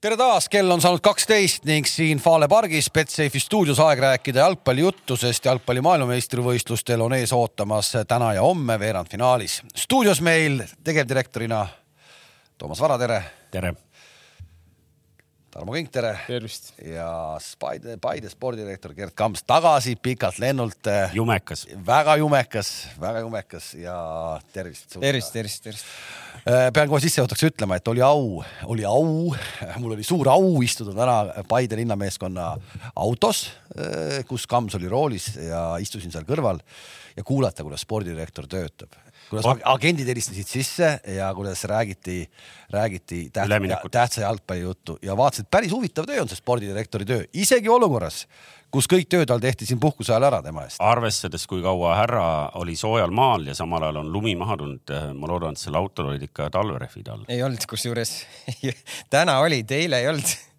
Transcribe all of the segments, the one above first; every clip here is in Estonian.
tere taas, kell on saanud kaksteist ning siin Fale pargis Betsafe'i stuudios aeg rääkida jalgpallijuttu, sest jalgpalli maailmameistrivõistlustel on ees ootamas täna ja homme veerandfinaalis. stuudios meil tegevdirektorina Toomas Vara, tere. tere. Tarmo Kink, tere. tervist. ja Paide, Paide spordidirektor Gerd Kamps tagasi pikalt lennult. jumekas. väga jumekas, väga jumekas ja tervist. tervist, tervist, tervist Äh, pean kohe sissejuhatuseks ütlema, et oli au, oli au, mul oli suur au istuda täna Paide linnameeskonna autos, äh, kus Kams oli roolis ja istusin seal kõrval ja kuulata, kuidas spordidirektor töötab kuidas agendid helistasid sisse ja kuidas räägiti, räägiti tähtsa, tähtsa jalgpalli juttu ja vaatasin, et päris huvitav töö on see spordidirektori töö, isegi olukorras, kus kõik töö tal tehti siin puhkuse ajal ära tema eest. arvestades, kui kaua härra oli soojal maal ja samal ajal on lumi maha tulnud, eh, ma loodan, et sellel autol olid ikka talverehvid all. ei olnud, kusjuures täna olid, eile ei olnud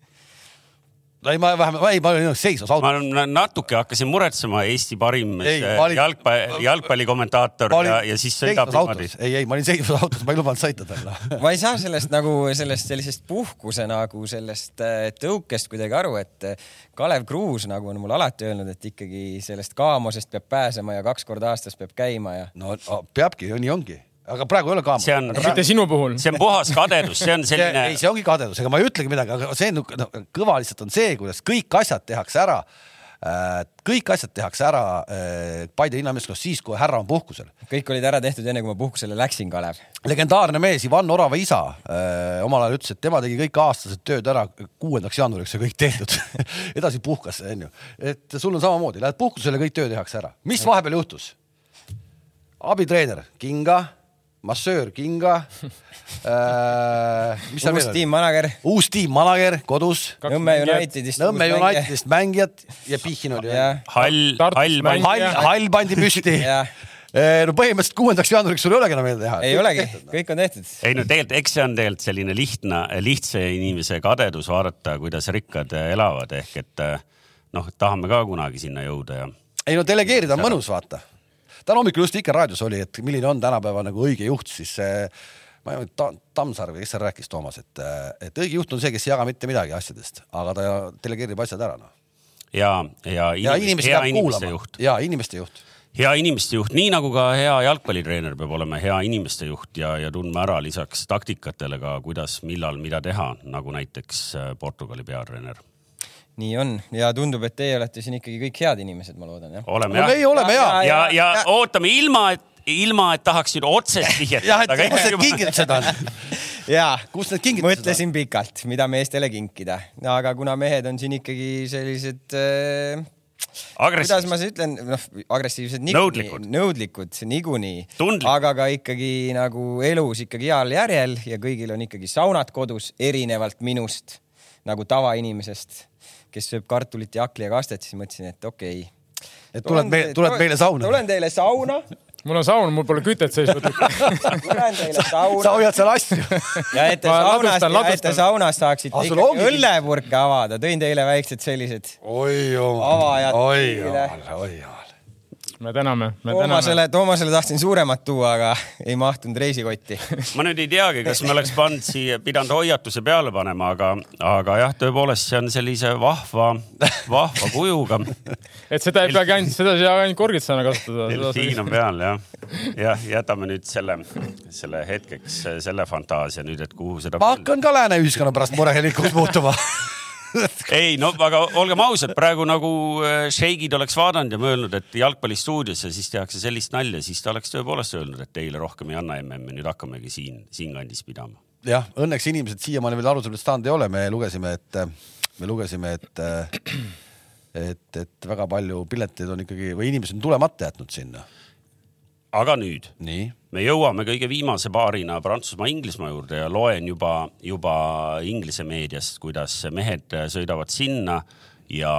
ei, ma vähemalt, ei, ma olin seisvas autos. ma natuke hakkasin muretsema, Eesti parim ei, olin, jalgpalli, jalgpallikommentaator ja, ja siis sõidab niimoodi. ei, ei, ma olin seisvas autos, ma ei lubanud sõita talle ma ei saa sellest nagu sellest sellisest puhkuse nagu sellest äh, tõukest kuidagi aru, et äh, Kalev Kruus nagu on mulle alati öelnud, et ikkagi sellest kaamosest peab pääsema ja kaks korda aastas peab käima ja. no peabki, nii ongi aga praegu ei ole kaamera. see on, mitte sinu puhul. see on puhas kadedus, see on selline. ei, see ongi kadedus, ega ma ei ütlegi midagi, aga see on no, kõva lihtsalt on see, kuidas kõik asjad tehakse ära äh, kõik asjad tehakse ära äh, Paide linnameeskonnas siis, kui härra on puhkusel. kõik olid ära tehtud enne, kui ma puhkusele läksin, Kalev. legendaarne mees Ivan Orava isa äh, omal ajal ütles, et tema tegi kõik aastased tööd ära kuuendaks jaanuariks ja kõik tehtud edasi puhkas, onju. et sul on samamoodi, lähed puhkusele, kõik töö tehakse ära. mis vahepeal juhtus? abitreener Kinga massöör Kinga äh,. mis seal veel on? uus tiimmanager. uus tiimmanager kodus. Nõmme Unitedist. Nõmme Unitedist mängijad ja Pihhin oli. hall, hall pandi. hall, hall pandi püsti äh, no põhimõtteliselt kuuendaks jaanuariks sul ei olegi enam veel teha. ei olegi, kõik on tehtud. ei no tegelikult, eks see on tegelikult selline lihtne, lihtsa inimese kadedus vaadata, kuidas rikkad elavad, ehk et noh, tahame ka kunagi sinna jõuda ja. ei no delegeerida on mõnus, vaata täna hommikul just Vikerraadios oli, et milline on tänapäeva nagu õige juht, siis see ma ei tea, Tammsaar või kes seal rääkis, Toomas, et, et õige juht on see, kes ei jaga mitte midagi asjadest, aga ta delegeerib asjad ära, noh. ja, ja, ja inimest peab kuulama. ja inimeste juht hea inimeste juht, nii nagu ka hea jalgpallitreener peab olema hea inimeste juht ja, ja tundma ära lisaks taktikatele ka, kuidas, millal, mida teha, nagu näiteks äh, Portugali peatreener nii on ja tundub, et teie olete siin ikkagi kõik head inimesed, ma loodan jah. oleme jah. meie oleme ja, ja, ja, ja, ja ootame ilma, et ilma, et tahaks nüüd otsest vihjet. jah, et kus need kingitused on? jaa, kus need kingitused on? mõtlesin pikalt, mida meestele kinkida, aga kuna mehed on siin ikkagi sellised äh, kuidas ma siis ütlen, noh, agressiivsed niikuinii, nõudlikud, nõudlikud niikuinii, aga ka ikkagi nagu elus ikkagi heal järjel ja kõigil on ikkagi saunad kodus, erinevalt minust nagu tavainimesest kes sööb kartulit ja hakli ja kastet, siis mõtlesin, et okei okay.. et tuled meile, tuled meile sauna? tulen teile sauna mul on saun, mul pole kütet sees võetud tulen teile sauna. sa hoiad seal asju. ja et te saunas, ja et te saunas saaksite ah, ikkagi õllepurke avada, tõin teile väiksed sellised. oi jumal, oi jumal, oi jumal me täname, me Toomasele, Toomasele tahtsin suuremat tuua, aga ei mahtunud reisikotti ma nüüd ei teagi, kas me oleks pannud siia, pidanud hoiatuse peale panema, aga, aga jah, tõepoolest, see on sellise vahva, vahva kujuga. et seda ei peagi ainult, seda ei saa ainult korgitsana kasutada. delfiin on peal jah. jah, jätame nüüd selle, selle hetkeks selle fantaasia nüüd, et kuhu seda. ma hakkan ka lääne ühiskonna pärast murelikuks muutuma ei no aga olgem ausad, praegu nagu šeigid äh, oleks vaadanud ja mõelnud, et jalgpallistuudiosse siis tehakse sellist nalja, siis ta oleks tõepoolest öelnud, et teile rohkem ei anna MM-i, nüüd hakkamegi siin, siinkandis pidama. jah, õnneks inimesed siiamaani veel arusaamist saanud ei ole, me lugesime, et, me lugesime, et, et, et väga palju pileteid on ikkagi või inimesed on tulemata jätnud sinna aga nüüd me jõuame kõige viimase paarina Prantsusmaa-Inglismaa juurde ja loen juba, juba Inglise meediast, kuidas mehed sõidavad sinna ja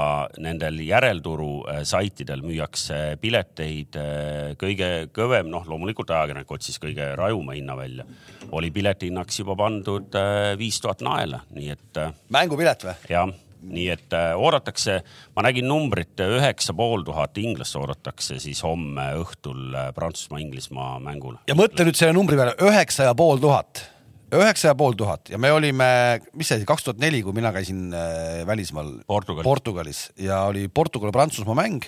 nendel järelturu äh, saitidel müüakse pileteid äh, kõige kõvem, noh, loomulikult ajakirjanik otsis kõige rajuma hinna välja. oli piletihinnaks juba pandud äh, viis tuhat naela, nii et. mängupilet või? jah nii et äh, oodatakse, ma nägin numbrit, üheksa pool tuhat inglast oodatakse siis homme õhtul äh, Prantsusmaa-Inglismaa mängul. ja mõtle nüüd selle numbri peale, üheksa ja pool tuhat. üheksa ja pool tuhat ja me olime, mis see oli, kaks tuhat neli, kui mina käisin äh, välismaal Portugalis. Portugalis ja oli Portugal-Prantsusmaa mäng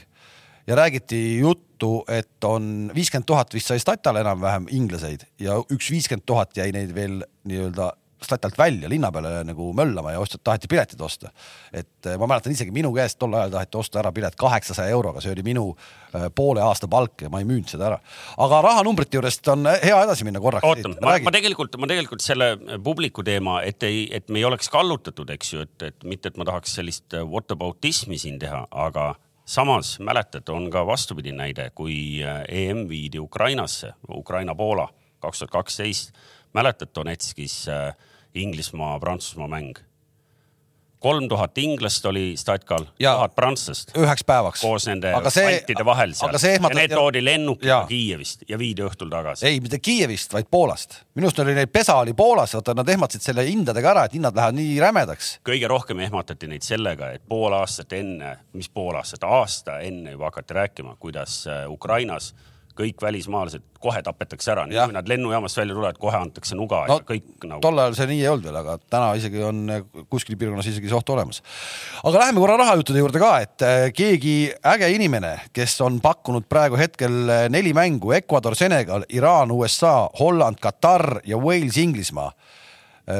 ja räägiti juttu, et on viiskümmend tuhat vist sai statale enam-vähem inglaseid ja üks viiskümmend tuhat jäi neid veel nii-öelda statalt välja linna peale nagu möllama ja ostjad taheti piletid osta. et ma mäletan isegi minu käest tol ajal taheti osta ära pilet kaheksasaja euroga, see oli minu äh, poole aasta palk ja ma ei müünud seda ära. aga rahanumbrite juurest on hea edasi minna korraks. oota, ma, ma tegelikult, ma tegelikult selle publiku teema, et ei, et me ei oleks kallutatud, eks ju, et, et mitte, et ma tahaks sellist whataboutismi siin teha, aga samas mäletad, on ka vastupidine näide, kui EM viidi Ukrainasse, Ukraina-Poola kaks tuhat kaksteist. mäletad Donetskis äh, Inglismaa-Prantsusmaa mäng? kolm tuhat inglast oli statkal, tuhat prantslast. üheks päevaks. koos nende altide vahel seal. ja need toodi lennukiga Kiievist ja viidi õhtul tagasi. ei, mitte Kiievist, vaid Poolast. minu arust oli neid pesa oli Poolas, vaata nad ehmatasid selle hindadega ära, et hinnad lähevad nii rämedaks. kõige rohkem ehmatati neid sellega, et pool aastat enne, mis pool aastat, aasta enne juba hakati rääkima, kuidas äh, Ukrainas kõik välismaalased kohe tapetakse ära, nii kui nad lennujaamast välja tulevad, kohe antakse nuga no, ja kõik nagu. tol ajal see nii ei olnud veel, aga täna isegi on kuskil piirkonnas isegi see oht olemas. aga läheme korra rahajuttude juurde ka, et äh, keegi äge inimene, kes on pakkunud praegu hetkel äh, neli mängu Ecuador, Senegal, Iraan, USA, Holland, Katar ja Wales, Inglismaa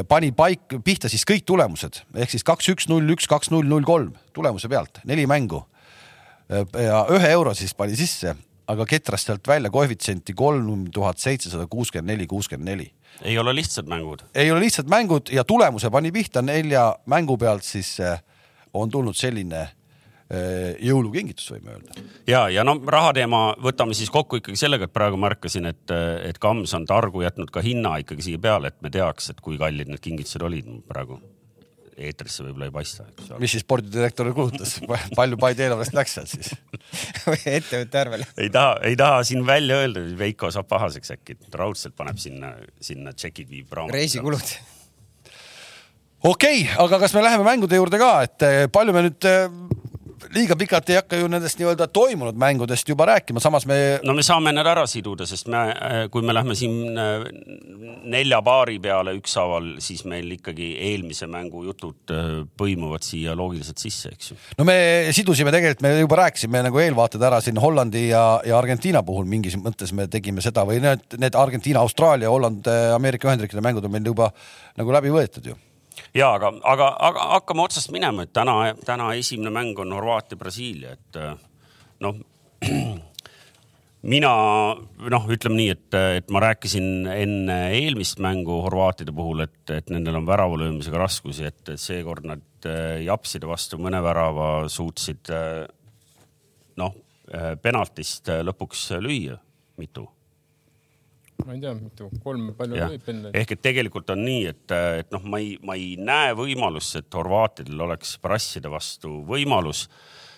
pani paik, pihta siis kõik tulemused ehk siis kaks, üks, null, üks, kaks, null, null, kolm tulemuse pealt, neli mängu. ja ühe euro siis pani sisse aga ketras sealt välja koefitsienti kolm tuhat seitsesada kuuskümmend neli, kuuskümmend neli. ei ole lihtsad mängud. ei ole lihtsad mängud ja tulemuse pani pihta nelja mängu pealt, siis eh, on tulnud selline eh, jõulukingitus, võime öelda. ja, ja no rahateema võtame siis kokku ikkagi sellega, et praegu märkasin, et, et Kams on targu jätnud ka hinna ikkagi siia peale, et me teaks, et kui kallid need kingitused olid praegu eetrisse võib-olla ei paista, eks ole. mis siis spordidirektor kulutas palju Paide eelarvest läks sealt siis ettevõtte arvele? ei taha, ei taha siin välja öelda, Veiko saab pahaseks äkki, raudselt paneb sinna, sinna tšekid viib raamatu. reisikulud okei okay,, aga kas me läheme mängude juurde ka, et eh, palju me nüüd eh, liiga pikalt ei hakka ju nendest nii-öelda toimunud mängudest juba rääkima, samas me. no me saame need ära siduda, sest me, kui me lähme siin äh, nelja paari peale ükshaaval, siis meil ikkagi eelmise mängu jutud äh, põimuvad siia loogiliselt sisse, eks ju. no me sidusime tegelikult, me juba rääkisime nagu eelvaated ära siin Hollandi ja, ja Argentiina puhul mingis mõttes me tegime seda või need, need Argentiina, Austraalia, Holland, Ameerika Ühendriikide mängud on meil juba nagu läbi võetud ju ja aga, aga, aga hakkame otsast minema, et täna, täna esimene mäng on Horvaatia-Brasiilia, et äh, noh mina noh, ütleme nii, et, et ma rääkisin enne eelmist mängu horvaatide puhul, et, et nendel on värava löömisega raskusi, et seekord nad äh, japside vastu mõne värava suutsid äh, noh, penaltist lõpuks lüüa mitu ma ei tea, mitu, kolm, palju võib enne. ehk et tegelikult on nii, et, et noh, ma ei, ma ei näe võimalust, et horvaatidel oleks brasside vastu võimalus.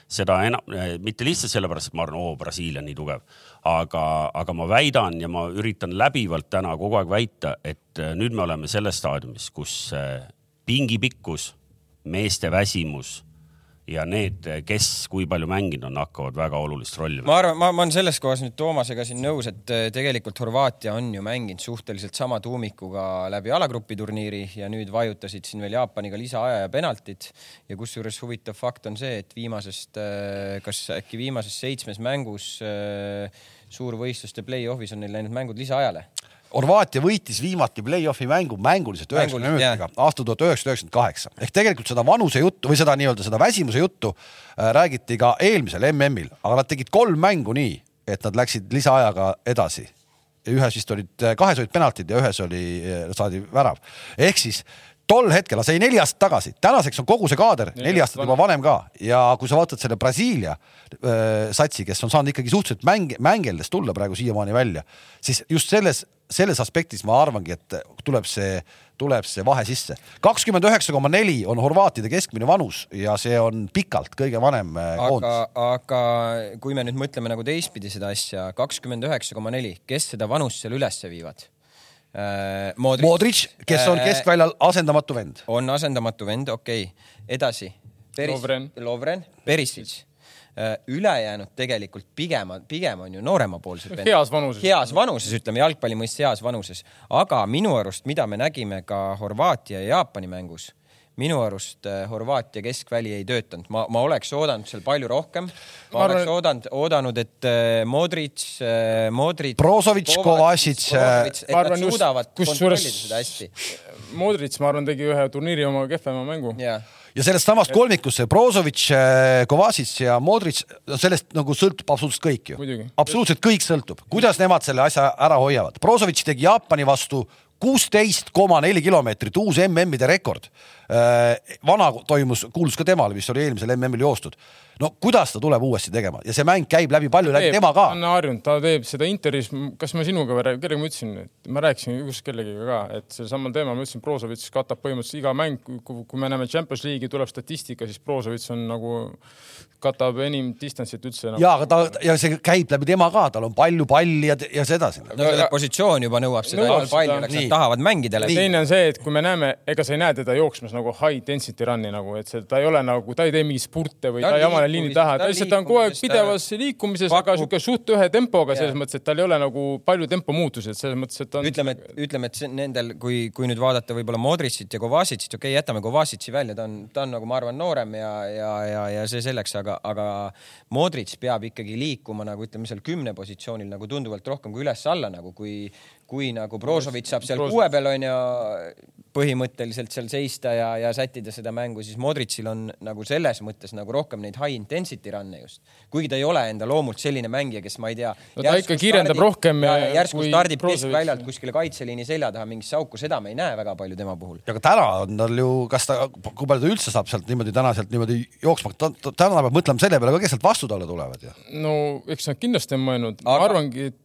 Seda enam, mitte lihtsalt sellepärast, et ma arvan, oo, Brasiilia on nii tugev, aga, aga ma väidan ja ma üritan läbivalt täna kogu aeg väita, et nüüd me oleme selles staadiumis, kus pingi pikkus, meeste väsimus ja need, kes kui palju mänginud on, hakkavad väga olulist rolli ma arvan, ma, ma olen selles kohas nüüd Toomasega siin nõus, et äh, tegelikult Horvaatia on ju mänginud suhteliselt sama tuumikuga läbi alagrupi turniiri ja nüüd vajutasid siin veel Jaapaniga lisaaja ja penaltid. ja kusjuures huvitav fakt on see, et viimasest, äh, kas äkki viimases seitsmes mängus äh, suurvõistluste play-off'is on neil läinud mängud lisaajale Horvaatia võitis viimati play-off'i mängu mänguliselt üheksakümne minutiga aastal tuhat üheksasada üheksakümmend kaheksa ehk tegelikult seda vanuse juttu või seda nii-öelda seda väsimuse juttu äh, räägiti ka eelmisel MM-il, aga nad tegid kolm mängu nii, et nad läksid lisaajaga edasi. ühes vist olid, äh, kahes olid penaltid ja ühes oli, äh, saadi värav. ehk siis tol hetkel, see oli neli aastat tagasi, tänaseks on kogu see kaader neli aastat juba vanem ka ja kui sa vaatad selle Brasiilia äh, satsi, kes on saanud ikkagi suhteliselt mäng, mängeldes tulla praegu siiamaani välja, siis just selles, selles aspektis ma arvangi, et tuleb see, tuleb see vahe sisse. kakskümmend üheksa koma neli on horvaatide keskmine vanus ja see on pikalt kõige vanem koondis. aga, kui me nüüd mõtleme nagu teistpidi seda asja, kakskümmend üheksa koma neli, kes seda vanust seal ülesse viivad? Äh, Modric, Modric, kes on äh, keskväljal asendamatu vend. on asendamatu vend, okei okay.. edasi. Lovren. Lovren, Perisic ülejäänud tegelikult pigem, pigem on ju nooremapoolsed. heas vanuses. heas vanuses, ütleme jalgpalli mõistes heas vanuses, aga minu arust, mida me nägime ka Horvaatia ja Jaapani mängus minu arust äh, Horvaatia keskväli ei töötanud, ma, ma oleks oodanud seal palju rohkem. ma arvan, oleks oodanud, oodanud, et äh, Modric, äh, Modric. Brozovic, Kovacic. ma arvan just, kusjuures Modric, ma arvan, tegi ühe turniiri oma kehvema mängu yeah ja sellest samast kolmikust see Brozovic, Kovacic ja Modric, no sellest nagu sõltub absoluutselt kõik ju. absoluutselt kõik sõltub, kuidas nemad selle asja ära hoiavad. Brozovic tegi Jaapani vastu kuusteist koma neli kilomeetrit, uus MM-ide rekord. Äh, vana toimus, kuulus ka temale, mis oli eelmisel MM-il joostud. no kuidas ta tuleb uuesti tegema ja see mäng käib läbi palju läbi tema ka. ta on harjunud, ta teeb seda Interis, kas ma sinuga või kellega ma ütlesin, et ma rääkisin just kellegagi ka, et sel samal teemal ma ütlesin, Brozovic katab põhimõtteliselt iga mäng, kui me näeme Champions League'i tuleb statistika, siis Brozovic on nagu katab enim distance'it üldse nagu.. ja, aga ta ja see käib läbi tema ka, tal on palju palli ja, ja sedasi. no aga... positsioon juba nõuab seda palju, nad tahavad mängida läbi. teine on see, et kui me näeme, ega sa ei näe teda jooksmas nagu high density run'i nagu, et see, ta ei ole nagu, ta ei tee mingeid spurte või ta, ta ei amane liini taha, ta lihtsalt on kogu aeg pidevas liikumises, aga sihuke suht ühe tempoga selles mõttes, et tal ei ole nagu palju tempomuutusi, et selles mõttes, et on. ütleme, et ütleme, et nendel, kui, kui nüüd vaadata võib-olla Modricit ja Kovacicit, okei okay,, jätame Kovacic'i välja, ta on, ta on nagu ma arvan noorem ja, ja, ja, ja see selleks, aga, aga Modric peab ikkagi liikuma nagu ütleme seal kümne positsioonil nagu tunduvalt rohkem kui üles-alla nagu kui, kui nagu Brozovic saab seal kuue peal onju põhimõtteliselt seal seista ja, ja sättida seda mängu, siis Modricil on nagu selles mõttes nagu rohkem neid high intensity run'e just. kuigi ta ei ole enda loomult selline mängija, kes ma ei tea no,. ta ikka kiirendab rohkem. järsku stardib keskväljalt kuskile kaitseliini selja taha mingisse auku, seda me ei näe väga palju tema puhul. ja aga täna on tal ju, kas ta, kui palju ta üldse saab sealt niimoodi täna sealt niimoodi jooksma, täna peab mõtlema selle peale ka, kes sealt vastu talle tulevad ju. no eks nad kindlasti on mõelnud aga..., ma arvangi, et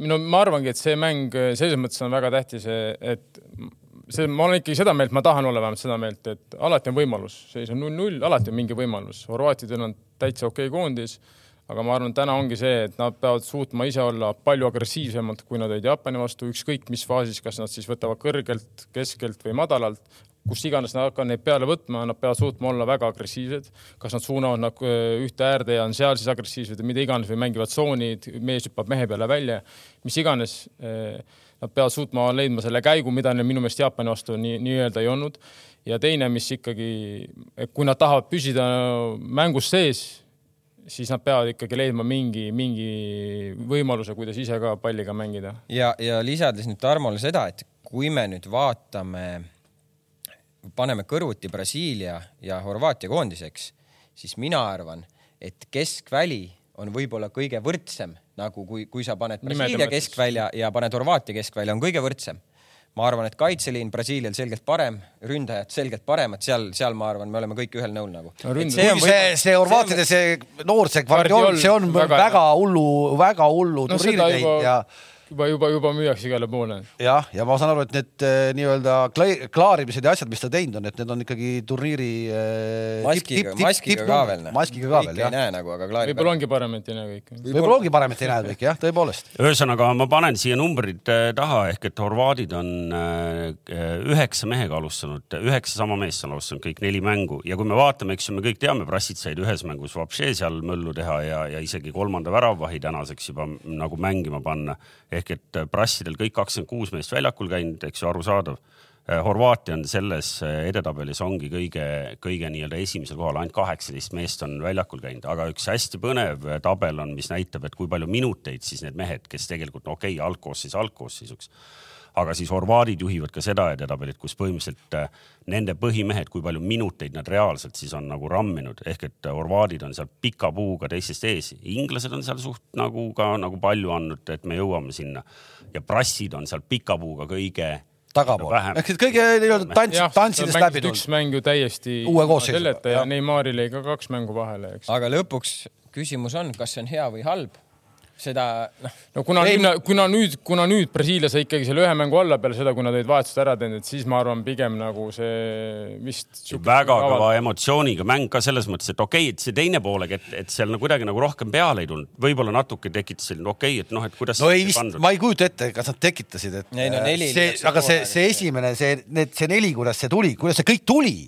no ma arvangi, et see mäng selles mõttes on väga tähtis, et see, ma olen ikkagi seda meelt, ma tahan olla vähemalt seda meelt, et alati on võimalus, seis on null-null, alati on mingi võimalus. Horvaatidel on täitsa okei okay koondis, aga ma arvan, täna ongi see, et nad peavad suutma ise olla palju agressiivsemalt, kui nad olid Jaapani vastu, ükskõik mis faasis, kas nad siis võtavad kõrgelt, keskelt või madalalt, kus iganes nad hakkavad neid peale võtma, nad peavad suutma olla väga agressiivsed. kas nad suunavad nad äh, ühte äärde ja on seal siis agressiivsed või mida iganes või mängivad tsoonid, mees hüppab mehe peale välja, mis iganes. Äh, nad peavad suutma leidma selle käigu, mida neil minu meelest Jaapani vastu nii, nii-öelda ei olnud. ja teine, mis ikkagi, kui nad tahavad püsida mängus sees, siis nad peavad ikkagi leidma mingi, mingi võimaluse, kuidas ise ka palliga mängida. ja, ja lisades nüüd Tarmole seda, et kui me nüüd vaatame paneme kõrvuti Brasiilia ja Horvaatia koondiseks, siis mina arvan, et keskväli on võib-olla kõige võrdsem, nagu kui, kui sa paned Brasiilia keskvälja ja paned Horvaatia keskvälja, on kõige võrdsem. ma arvan, et kaitseliin Brasiilial selgelt parem, ründajad selgelt paremad, seal, seal ma arvan, me oleme kõik ühel nõul nagu no,. see, see, see Horvaatide see noor, see Guardiol, see on väga hullu, väga hullu turniiri teinud ja juba, juba, juba müüakse igale poole. jah, ja ma saan aru, et need äh, nii-öelda klaarimised ja asjad, mis ta teinud on, et need on ikkagi turniiri äh, maskiga, maskiga ka veel. Noh. maskiga ka veel, jah. ei näe nagu, aga klaarib. võib-olla ongi parem, et ei näe kõike. võib-olla ongi parem, et ei näe kõike, jah, tõepoolest. ühesõnaga, ma panen siia numbrid äh, taha ehk et horvaadid on üheksa mehega alustanud, üheksa sama meest on alustanud kõik neli mängu ja kui me vaatame, eks ju, me kõik teame, Brassid said ühes mängus Vapše seal möllu teha ja, ja isegi kolmanda väravvahi tänaseks juba nagu mängima panna ehk et äh, Brassidel kõik kakskümmend kuus meest väljakul käinud, eks ju, arusaadav. Äh, Horvaatia on selles äh, edetabelis ongi kõige, kõige nii-öelda esimesel kohal, ainult kaheksateist meest on väljakul käinud, aga üks hästi põnev tabel on, mis näitab, et kui palju minuteid siis need mehed, kes tegelikult no okei okay,, algkoosseis algkoosseisuks aga siis horvaadid juhivad ka seda edetabelit, kus põhimõtteliselt äh, nende põhimehed, kui palju minuteid nad reaalselt siis on nagu ramminud, ehk et äh, horvaadid on seal pika puuga teistest ees, inglased on seal suht nagu ka nagu palju andnud, et me jõuame sinna. Ja prassid on seal pika puuga kõige tagapool. ehk et kõige nii-öelda tants, tantsidest läbi tulnud. üks mäng ju täiesti uue koosseisuga ja Neymaril jäi ka kaks mängu vahele, eks. aga lõpuks küsimus on, kas see on hea või halb seda noh. no kuna, kuna, kuna nüüd, kuna nüüd Brasiilia sai ikkagi selle ühe mängu alla peale seda, kui nad olid vahetused ära teinud, siis ma arvan, pigem nagu see vist. väga kõva emotsiooniga mäng ka selles mõttes, et okei okay,, et see teine poolega, et, et seal nagu kuidagi nagu rohkem peale ei tulnud, võib-olla natuke tekitas selline okei okay,, et noh, et kuidas. no ei vist, ma ei kujuta ette, kas nad tekitasid, et. ei no neli. see, aga see, see esimene, see, need, see neli, kuidas see tuli, kuidas see kõik tuli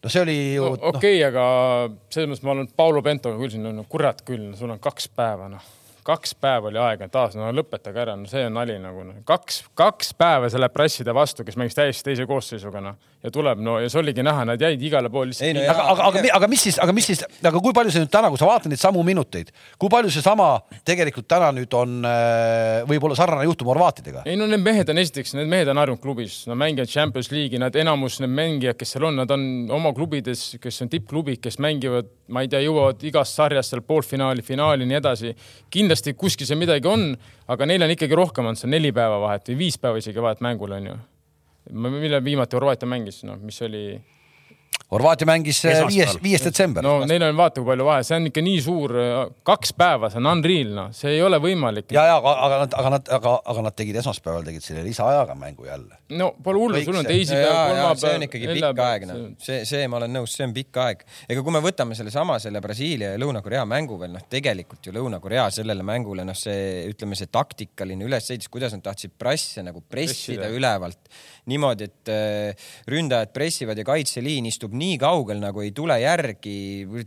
no see oli ju no,. okei okay, no., aga selles mõttes ma olen Paulo Pentoga küll siin, no kurat küll, sul on kaks päeva, noh kaks päeva oli aega, taas no lõpetage ära, no see on nali nagu noh, kaks, kaks päeva selle prasside vastu, kes mängis täiesti teise koosseisuga noh ja tuleb no ja see oligi näha, nad jäid igale poole lihtsalt. No, aga, aga, aga, aga mis siis, aga mis siis, aga kui palju see nüüd täna, kui sa vaatad neid samu minuteid, kui palju seesama tegelikult täna nüüd on äh, võib-olla sarnane juhtum Horvaatidega? ei no need mehed on esiteks, need mehed on harjunud klubis, no mängivad Champions League'i, nad enamus need mängijad, kes seal on, nad on oma klubides, kes on tippklubid, kes mängivad, ma ei tea, jõuavad igast sarjast seal poolfinaali, finaali, nii edasi. kindlasti kuskil see midagi on, aga neil on ikkagi rohkem olnud seal neli päeva vahet või viis päeva isegi vahet mängul on ju millal viimati Horvaatia mängis, noh, mis oli Horvaatia mängis äh, viies, viies detsember. no neil on vaata, kui palju vahe, see on ikka nii suur, äh, kaks päeva, see on unreal, noh, see ei ole võimalik. ja, ja aga, aga nad, aga nad, aga, aga nad tegid esmaspäeval tegid selle lisaajaga mängu jälle. no pole hullu, sul on teisipäev, kolmapäev. see on ikkagi pikk aeg, noh, see, see ma olen nõus, see on pikk aeg. ega kui me võtame sellesama selle Brasiilia ja Lõuna-Korea mängu veel, noh, tegelikult ju Lõuna-Korea sellele mängule, noh, see ütleme, see taktikaline ülesehitus, kuidas nad tahtsid prasse nagu pressida Pressida. ülevalt niimoodi, et äh, ründajad pressivad ja kaitseliin istub nii kaugel nagu ei tule järgi.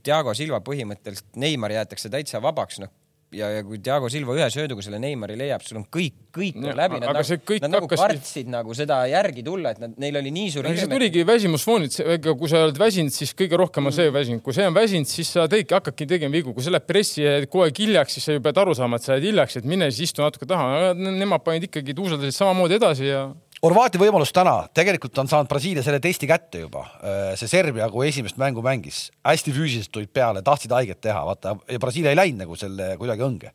Diego Silva põhimõtteliselt, Neimar jäetakse täitsa vabaks, noh ja, ja kui Diego Silva ühe sööduga selle Neimari leiab, sul on kõik, kõik no, läbi. Nad, nagu, kõik nad nagu kartsid nagu seda järgi tulla, et nad, neil oli nii suur. see tuligi väsimusfoonid, ega kui sa oled väsinud, siis kõige rohkem on see mm. väsinud, kui see on väsinud, siis sa teedki, hakkadki tegema vigu, kui sa lähed pressi ja kogu aeg hiljaks, siis sa ju pead aru saama, et sa jääd hiljaks, et mine siis istu natuke taha. Nemad panid ikkagi tuuseldasid samamoodi edasi ja Horvaatia võimalus täna, tegelikult on saanud Brasiilia selle testi kätte juba. Äh, see Serbia, kui esimest mängu mängis, hästi füüsiliselt tulid peale, tahtsid haiget teha, vaata ja Brasiilia ei läinud nagu selle kuidagi õnge.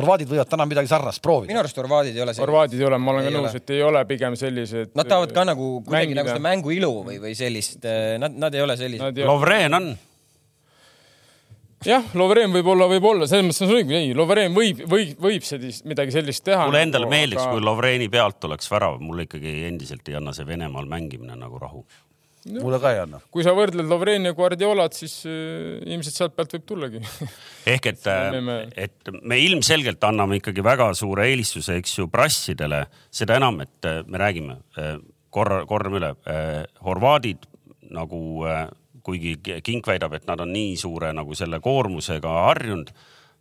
Horvaadid võivad täna midagi sarnast proovida. minu arust horvaadid ei ole sellised. horvaadid ei ole, ma olen ka nõus, et ei ole pigem sellised. Nad tahavad ka nagu kuidagi nagu seda mängu ilu või, või sellist, äh, nad, nad ei ole sellised. Lovren on jah, Lovren võib-olla, võib-olla, selles mõttes on sul õigus, ei, Lovren võib, võib, võib sellist, midagi sellist teha. mulle endale nagu, meeldiks aga..., kui Lovreni pealt oleks värav, mulle ikkagi endiselt ei anna see Venemaal mängimine nagu rahu. Mulle ka ei anna. kui sa võrdled Lovreni ja Guardiolat, siis äh, ilmselt sealt pealt võib tullagi. Ehk et äh, et me ilmselgelt anname ikkagi väga suure eelistuse, eks ju, prassidele, seda enam, et äh, me räägime äh, korra, korrame üle horvaadid nagu äh, kuigi Kink väidab, et nad on nii suure nagu selle koormusega harjunud.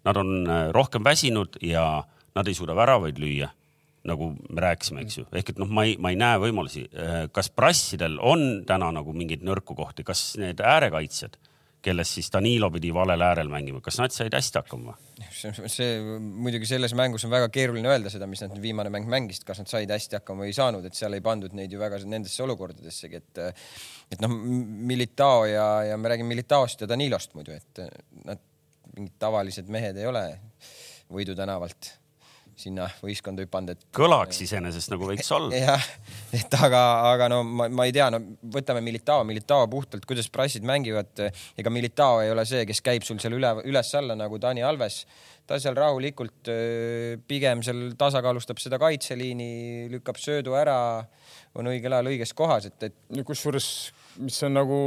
Nad on äh, rohkem väsinud ja nad ei suuda väravaid lüüa, nagu me rääkisime, eks ju. ehk et noh, ma ei, ma ei näe võimalusi. Äh, kas prassidel on täna nagu mingeid nõrku kohti, kas need äärekaitsjad kellest siis Danilo pidi valel äärel mängima, kas nad said hästi hakkama? see, muidugi selles mängus on väga keeruline öelda seda, mis nad viimane mäng mängisid, kas nad said hästi hakkama või ei saanud, et seal ei pandud neid ju väga nendesse olukordadessegi, et et noh, Militao ja, ja me räägime Militaost ja Danilost muidu, et nad mingid tavalised mehed ei ole Võidu tänavalt sinna võistkonda hüpanud, et. kõlaks iseenesest nagu võiks olla. jah, et aga, aga no ma, ma ei tea, no võtame Militao, Militao puhtalt, kuidas prassid mängivad. ega Militao ei ole see, kes käib sul seal üle, üles-alla nagu Dani Alves. ta seal rahulikult pigem seal tasakaalustab seda kaitseliini, lükkab söödu ära, on õigel ajal õiges kohas, et, et. kusjuures, mis on nagu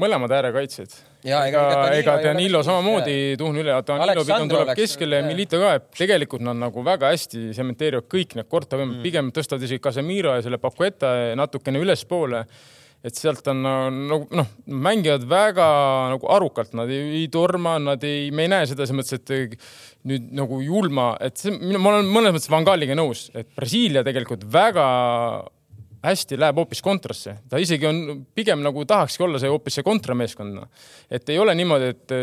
mõlemad äärekaitsjad ja ega, ega Danilo samamoodi tuhn üle, Danilo pigem tuleb keskele ja Milito ka, et tegelikult nad nagu väga hästi sementeerivad kõik need kortervõimed mm., pigem tõstavad isegi Casemiro ja selle Pacueta natukene ülespoole. et sealt on nagu noh, mängivad väga nagu arukalt, nad ei, ei torma, nad ei, me ei näe seda selles mõttes, et nüüd nagu julma, et see, ma olen mõnes mõttes Van Gaaliga nõus, et Brasiilia tegelikult väga hästi läheb hoopis kontrasse, ta isegi on pigem nagu tahakski olla see hoopis see kontrameeskond, noh. et ei ole niimoodi, et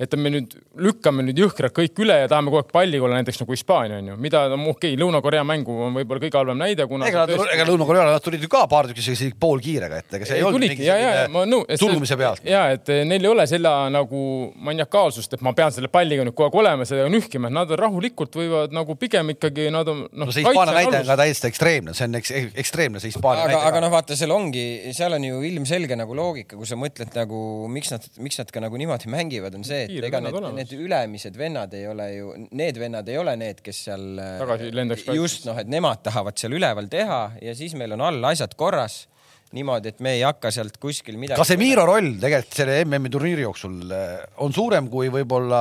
et me nüüd lükkame nüüd jõhkralt kõik üle ja tahame kogu aeg palliga olla, näiteks nagu Hispaania on ju, mida no okei okay,, Lõuna-Korea mängu on võib-olla kõige halvem näide, kuna. ega, tõesti... ega Lõuna-Koreale nad tulid ju ka paar tükki isegi poolkiirega, et ega see ei, ei olnud mingi selline no, tulgumise pealt. ja et neil ei ole selle nagu maniakaalsust, et ma pean selle palliga nüüd kogu aeg olema, seda nühkima, et nad rahulikult võivad nagu pigem ikkagi nad on no,. no see Hispaania näide on ka täiesti ekstreemne, see on eks, ekstreemne see Hispaania näide. aga noh, vaata, seal ongi, seal on ju ilmselge nagu loogika, kui sa mõtled nagu miks nad, miks nad ka nagu niimoodi mängivad, on see, et ega need, need ülemised vennad ei ole ju, need vennad ei ole need, kes seal. tagasi lendaks. just noh, et nemad tahavad seal üleval teha ja siis meil on all asjad korras niimoodi, et me ei hakka sealt kuskil midagi. Casemiro roll tegelikult selle MM-i turniiri jooksul eh, on suurem, kui võib-olla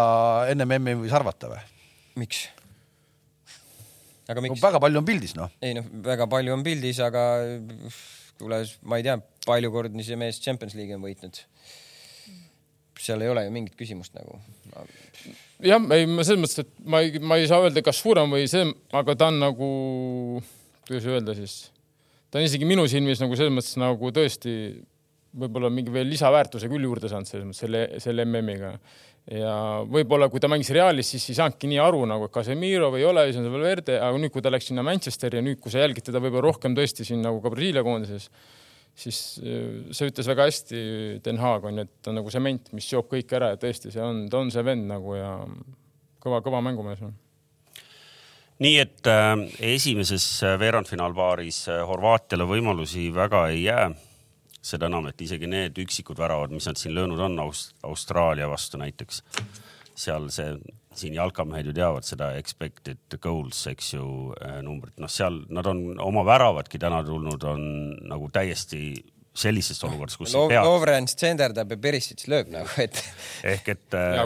ennem MM-i võis arvata või? miks? aga miks no,? väga palju on pildis, noh. ei noh, väga palju on pildis, aga tulemas, ma ei tea, palju kordi see mees Champions League'i on võitnud. Seal ei ole ju mingit küsimust nagu. Jah, ei, ma selles mõttes, et ma ei, ma ei saa öelda, kas suurem või see, aga ta on nagu, kuidas öelda siis, ta on isegi minu silmis nagu selles mõttes nagu tõesti võib-olla mingi veel lisaväärtuse küll juurde saanud selles mõttes selle, selle MM-iga ja võib-olla kui ta mängis Realis, siis ei saanudki nii aru nagu, et Casemiro või ei ole, siis on see Valverde, aga nüüd, kui ta läks sinna Manchesteri ja nüüd, kui sa jälgid teda võib-olla rohkem tõesti siin nagu ka Brasiilia koondises, siis äh, see ütles väga hästi Den Haag on ju, et ta on nagu sement, mis seob kõik ära ja tõesti, see on, ta on see vend nagu ja kõva, kõva mängumees on. Nii et äh, esimeses veerandfinaalpaaris äh, Horvaatiale võimalusi väga ei jää. Seda enam, et isegi need üksikud väravad, mis nad siin löönud on Aust Austraalia vastu näiteks, seal see, siin jalkamehed ju teavad seda expected goals, eks ju, äh, numbrit, noh, seal nad on oma väravadki täna tulnud, on nagu täiesti sellisest olukorrast, kus Lov, Lovren stenderdab ja Perisic lööb nagu, et. ehk et ja,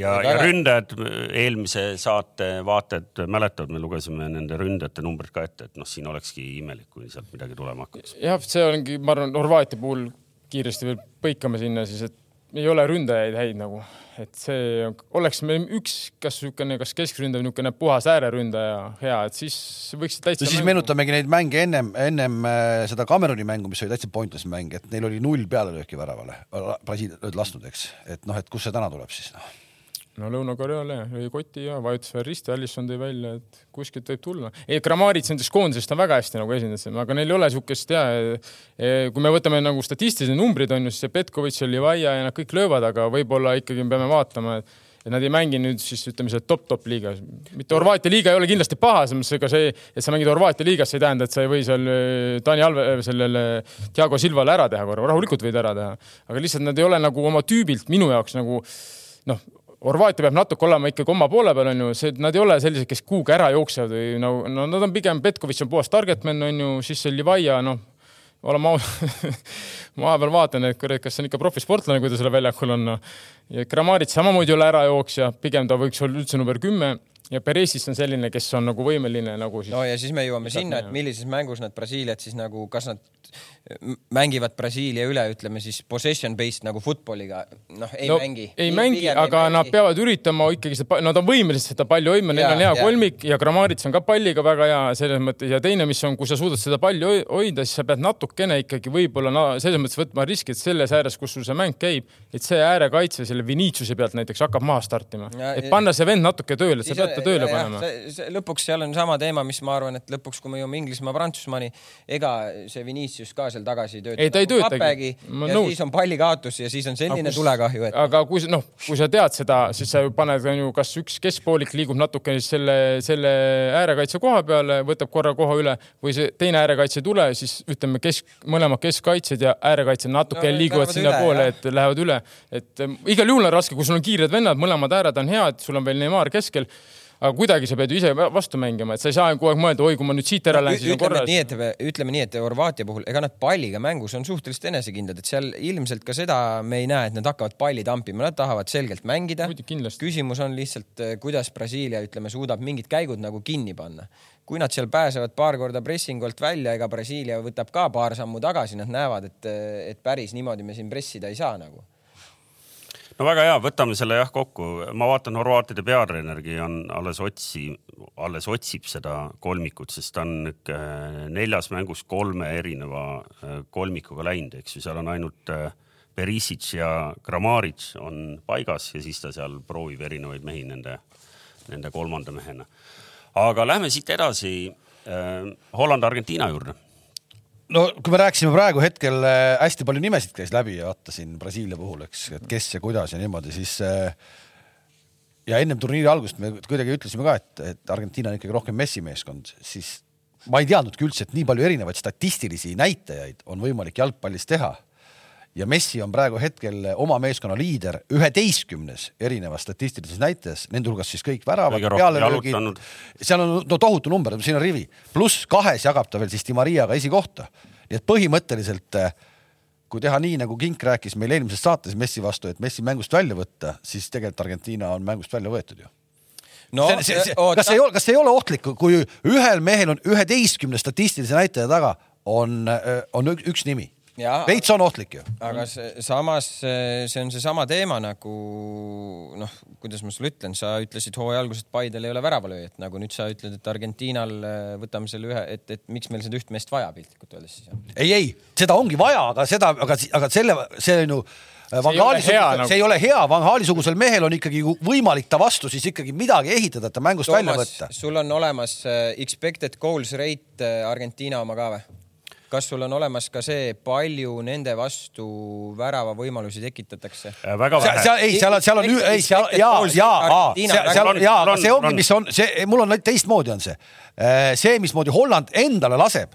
ja, ja ründajad, eelmise saate vaatajad mäletavad, me lugesime nende ründajate numbrid ka ette, et noh, siin olekski imelik, kui sealt midagi tulema hakkaks. jah, see ongi, ma arvan, Horvaatia puhul kiiresti veel põikame sinna siis, et ei ole ründajaid häid nagu et see oleks meil üks, kas niisugune, kas keskründaja, niisugune puhas ääreründaja hea, et siis võiks täitsa. siis meenutamegi neid mänge ennem, ennem äh, seda Cameroni mängu, mis oli täitsa pointless mäng, et neil oli null pealelööki väravale, Brasiilia olid lasknud, eks, et noh, et kust see täna tuleb siis noh no Lõuna-Koreale lõi koti ja vajutas veel risti, Allison tõi välja, et kuskilt võib tulla. ei, Kramaric nendest koondisest on väga hästi nagu esindas, aga neil ei ole niisugust ja kui me võtame nagu statistilised numbrid on ju, siis see Petkovitš ja Livaja ja nad kõik löövad, aga võib-olla ikkagi me peame vaatama, et et nad ei mängi nüüd siis ütleme seal top-top liigas. mitte Horvaatia liiga ei ole kindlasti paha, selles mõttes ega see, et sa mängid Horvaatia liigas, see ei tähenda, et sa ei või seal Taani Alve, äh, sellele Thiago Silvale ära teha korra, rahulikult võid ära teha. aga lihtsalt nad ei ole nagu oma tüübilt minu jaoks nagu noh, Horvaatia peab natuke olema ikkagi oma poole peal, on ju, see, nad ei ole sellised, kes kuhugi ära jooksevad või no, no nad on pigem, Petkovitš on puhas targetman, on ju, siis see Livaja, noh, oleme ausad ma vahepeal vaatan, et kurat, kas see on ikka profisportlane, kui ta seal väljakul on no.. ja Kramaric samamoodi ei ole ärajooksja, pigem ta võiks olla üldse number kümme ja Perezis on selline, kes on nagu võimeline nagu siis. no ja siis me jõuame sinna, et millises mängus nad Brasiiliat siis nagu, kas nad mängivad Brasiilia üle, ütleme siis possession based nagu footballiga, noh ei no, mängi. ei mängi, aga ei nad mängi. peavad üritama ikkagi seda, nad on võimelised seda palli hoidma, neil on hea ja. kolmik ja Gramarits on ka palliga väga hea selles mõttes ja teine, mis on, kui sa suudad seda palli hoida, siis sa pead natukene ikkagi võib-olla no, selles mõttes võtma riski, et selles ääres, kus sul see mäng käib, et see äärekaitse selle Viniciuse pealt näiteks hakkab maha startima, et panna see vend natuke tööle, sa pead ta tööle ja, panema. lõpuks seal on sama teema, mis ma arvan, et lõpuks, kui me jõuame Inglismaa, Prantsusmaani, ega see Vinicius ka seal tagasi töötab. ei, ta ei nagu töötagi. ja nõus. siis on pallikaotus ja siis on selline kus, tulekahju, et. aga kui noh, kui sa tead seda, siis sa ju paned, on ju, kas üks keskpoolik liigub natuke selle, selle äärekaitse koha peale, võtab korra koha üle või see teine äärekaitse ei tule, siis ütleme, kesk, mõlemad keskkaitsjad ja äärekaitsjad natuke no, liiguvad sinnapoole, et lähevad üle. et um, igal juhul on raske, kui sul on kiired vennad, mõlemad ääred on head, sul on veel Neimar keskel aga kuidagi sa pead ju ise vastu mängima, et sa ei saa kogu aeg mõelda, oi, kui ma nüüd siit ära lähen, siis on korras. nii, et ütleme nii, et Horvaatia puhul, ega nad palliga mängus on suhteliselt enesekindlad, et seal ilmselt ka seda me ei näe, et nad hakkavad palli tampima, nad tahavad selgelt mängida. küsimus on lihtsalt, eh, kuidas Brasiilia, ütleme, suudab mingid käigud nagu kinni panna kui nad seal pääsevad paar korda pressingu alt välja, ega Brasiilia võtab ka paar sammu tagasi, nad näevad, et, et päris niimoodi me siin pressida ei saa nagu no väga hea, võtame selle jah kokku. ma vaatan, Horvaatide peatreenergi on alles otsi, alles otsib seda kolmikut, sest ta on neljas mängus kolme erineva äh, kolmikuga läinud, eks ju, seal on ainult äh, Perisic ja Kramaric on paigas ja siis ta seal proovib erinevaid mehi nende, nende kolmanda mehena. aga lähme siit edasi äh, Holland-Argentiina juurde no kui me rääkisime praegu hetkel äh, hästi palju nimesid käis läbi ja vaata siin Brasiilia puhul, eks, et kes ja kuidas ja niimoodi, siis äh, ja ennem turniiri algust me kuidagi ütlesime ka, et, et Argentiina on ikkagi rohkem Messi meeskond, siis ma ei teadnudki üldse, et nii palju erinevaid statistilisi näitajaid on võimalik jalgpallis teha ja Messi on praegu hetkel oma meeskonna liider üheteistkümnes erinevas statistilises näitajas, nende hulgas siis kõik väravad, pealelöögid, seal on no tohutu number, siin on rivi, pluss kahes jagab ta veel siis Di Mariaga esikohta. nii et põhimõtteliselt kui teha nii, nagu Kink rääkis meil eelmises saates Messi vastu, et Messi mängust välja võtta, siis tegelikult Argentiina on mängust välja võetud ju. No see, see, see, kas ei ole, kas ei ole ohtlik, kui ühel mehel on üheteistkümne statistilise näitaja taga on, on üks nimi veits on ohtlik ju. aga see, samas see on seesama teema nagu noh, kuidas ma sulle ütlen, sa ütlesid hooaja alguses, et Paidel ei ole väravalööjat, nagu nüüd sa ütled, et Argentiinal võtame selle ühe, et, et miks meil seda üht meest vaja piltlikult öeldes siis on. ei, ei, seda ongi vaja, aga seda, aga, aga selle, see on ju Van Gaali nagu... see ei ole hea, Van Gaali sugusel mehel on ikkagi võimalik ta vastu siis ikkagi midagi ehitada, et ta mängust Toomas, välja võtta. sul on olemas äh, expected goals rate äh, Argentiina oma ka või? Kas sul on olemas ka see, palju nende vastu väravavõimalusi tekitatakse? Äh, väga vähe. seal, ei, seal on, seal on, ei, seal ja, ja, seal on ja, see ongi, mis on see, mul on teistmoodi on see, äh, see, mismoodi Holland endale laseb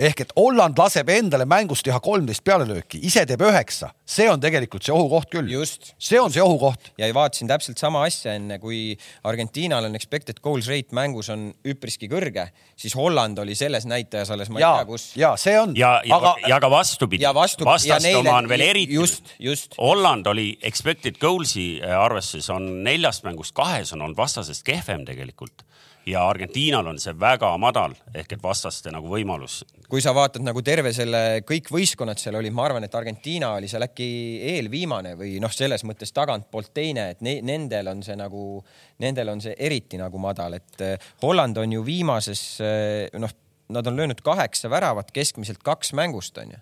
ehk et Holland laseb endale mängus teha kolmteist pealelööki, ise teeb üheksa, see on tegelikult see ohukoht küll. see on see ohukoht. ja vaatasin täpselt sama asja enne, kui Argentiinal on expected goals rate mängus on üpriski kõrge, siis Holland oli selles näitajas alles ma ei tea kus. ja see on. ja, ja aga, ja ka vastupidi. vastaste oma on veel eriti. just, just. Holland oli expected goals'i arvestuses on neljast mängust kahes on olnud vastasest kehvem tegelikult ja Argentiinal on see väga madal ehk et vastaste nagu võimalus. kui sa vaatad nagu terve selle, kõik võistkonnad seal olid, ma arvan, et Argentiina oli seal äkki eelviimane või noh, selles mõttes tagantpoolt teine, et ne, nendel on see nagu, nendel on see eriti nagu madal, et eh, Holland on ju viimases eh, noh, nad on löönud kaheksa väravat, keskmiselt kaks mängust on ju,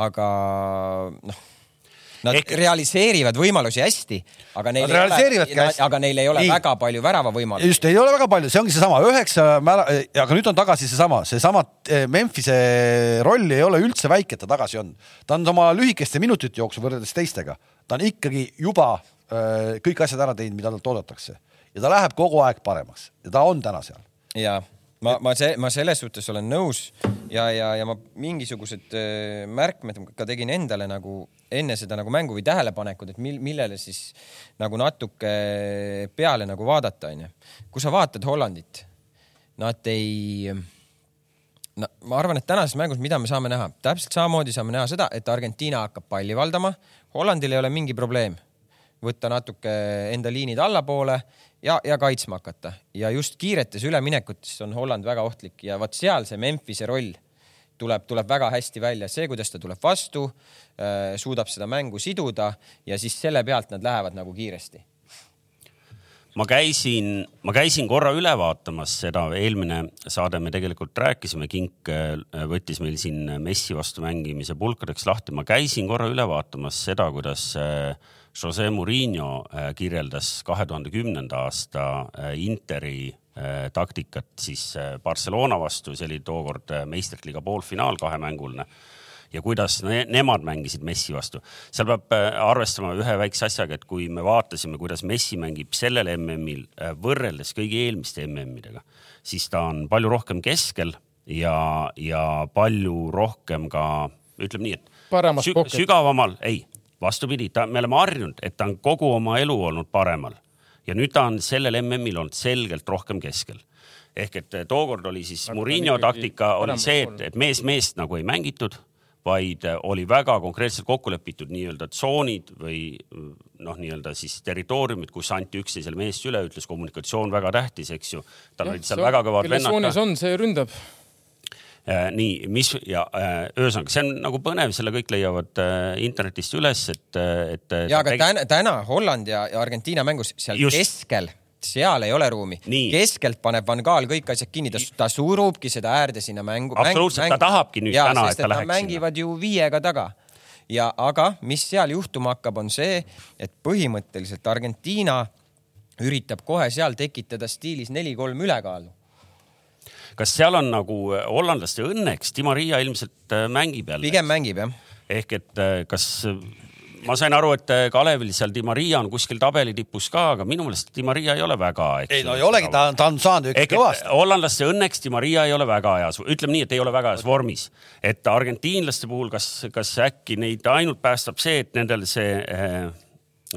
aga noh Nad Ehk... realiseerivad võimalusi hästi, aga neil Nad ei ole, aga neil ei ole Nii. väga palju väravavõimalusi. just, ei ole väga palju, see ongi seesama üheksa mära-, aga nüüd on tagasi seesama, seesama eh, Memphise roll ei ole üldse väike, et ta tagasi on. ta on oma lühikeste minutite jooksul võrreldes teistega, ta on ikkagi juba eh, kõik asjad ära teinud, mida talt oodatakse ja ta läheb kogu aeg paremaks ja ta on täna seal. ja ma, ma, ma selles suhtes olen nõus ja, ja, ja ma mingisugused märkmed ka tegin endale nagu enne seda nagu mängu või tähelepanekud, et mil, millele siis nagu natuke peale nagu vaadata, onju. kui sa vaatad Hollandit, nad ei no ma arvan, et tänases mängus, mida me saame näha, täpselt samamoodi saame näha seda, et Argentiina hakkab palli valdama. Hollandil ei ole mingi probleem võtta natuke enda liinid allapoole ja, ja kaitsma hakata. Ja just kiiretes üleminekutes on Holland väga ohtlik ja vot seal see Memphise roll tuleb, tuleb väga hästi välja, see, kuidas ta tuleb vastu äh,, suudab seda mängu siduda ja siis selle pealt nad lähevad nagu kiiresti. Ma käisin, ma käisin korra üle vaatamas seda, eelmine saade. Me tegelikult rääkisime, Kink äh, võttis meil siin Messi vastu mängimise pulkadeks lahti, ma käisin korra üle vaatamas seda, kuidas äh, Jose Murillo äh, kirjeldas kahe tuhande kümnenda aasta Interi taktikat siis Barcelona vastu, see oli tookord meistrite liiga poolfinaal kahemänguline ja kuidas ne nemad mängisid Messi vastu. seal peab äh, arvestama ühe väikse asjaga, et kui me vaatasime, kuidas Messi mängib sellel MM-il äh, võrreldes kõigi eelmiste MM-idega, siis ta on palju rohkem keskel ja, ja palju rohkem ka ütleme nii, et sü sügavamal, ei, vastupidi, ta, me oleme harjunud, et ta on kogu oma elu olnud paremal ja nüüd ta on sellel MM-il olnud selgelt rohkem keskel ehk et äh, tookord oli siis Murillo taktika oli see, et, et mees meest nagu ei mängitud vaid äh, oli väga konkreetselt kokku lepitud nii-öelda tsoonid või noh, nii-öelda siis territooriumid, kus anti üksteisele meest üle, ütles kommunikatsioon väga tähtis, eks ju. tal olid seal väga kõvad vennad. kelle tsoonis on, see ründab. Nii, mis ja äh, ühesõnaga, see on nagu põnev, selle kõik leiavad äh, internetist üles, et, äh, et. ja aga täna, täna Holland ja, ja Argentiina mängus seal Just. keskel seal ei ole ruumi. keskelt paneb Van Gaal kõik asjad kinni, ta, ta surubki seda äärde sinna mängu. absoluutselt mäng,, ta tahabki nüüd ja, täna, et ta läheks sinna. mängivad ju viiega taga ja, aga mis seal juhtuma hakkab, on see, et põhimõtteliselt Argentiina üritab kohe seal tekitada stiilis neli-kolm ülekaalu. Kas seal on nagu äh, hollandlaste õnneks, Di Maria ilmselt äh, mängib jälle? pigem mängib jah. ehk et äh, kas ma sain aru, et Kalevil seal Di Maria on kuskil tabeli tipus ka, aga minu meelest Di Maria ei ole väga. ei no ei olegi, ta, ta on saanud ikka kõvasti. hollandlaste õnneks Di Maria ei ole väga heas, ütleme nii, et ei ole väga heas vormis. et argentiinlaste puhul, kas, kas äkki neid ainult päästab see, et nendel see äh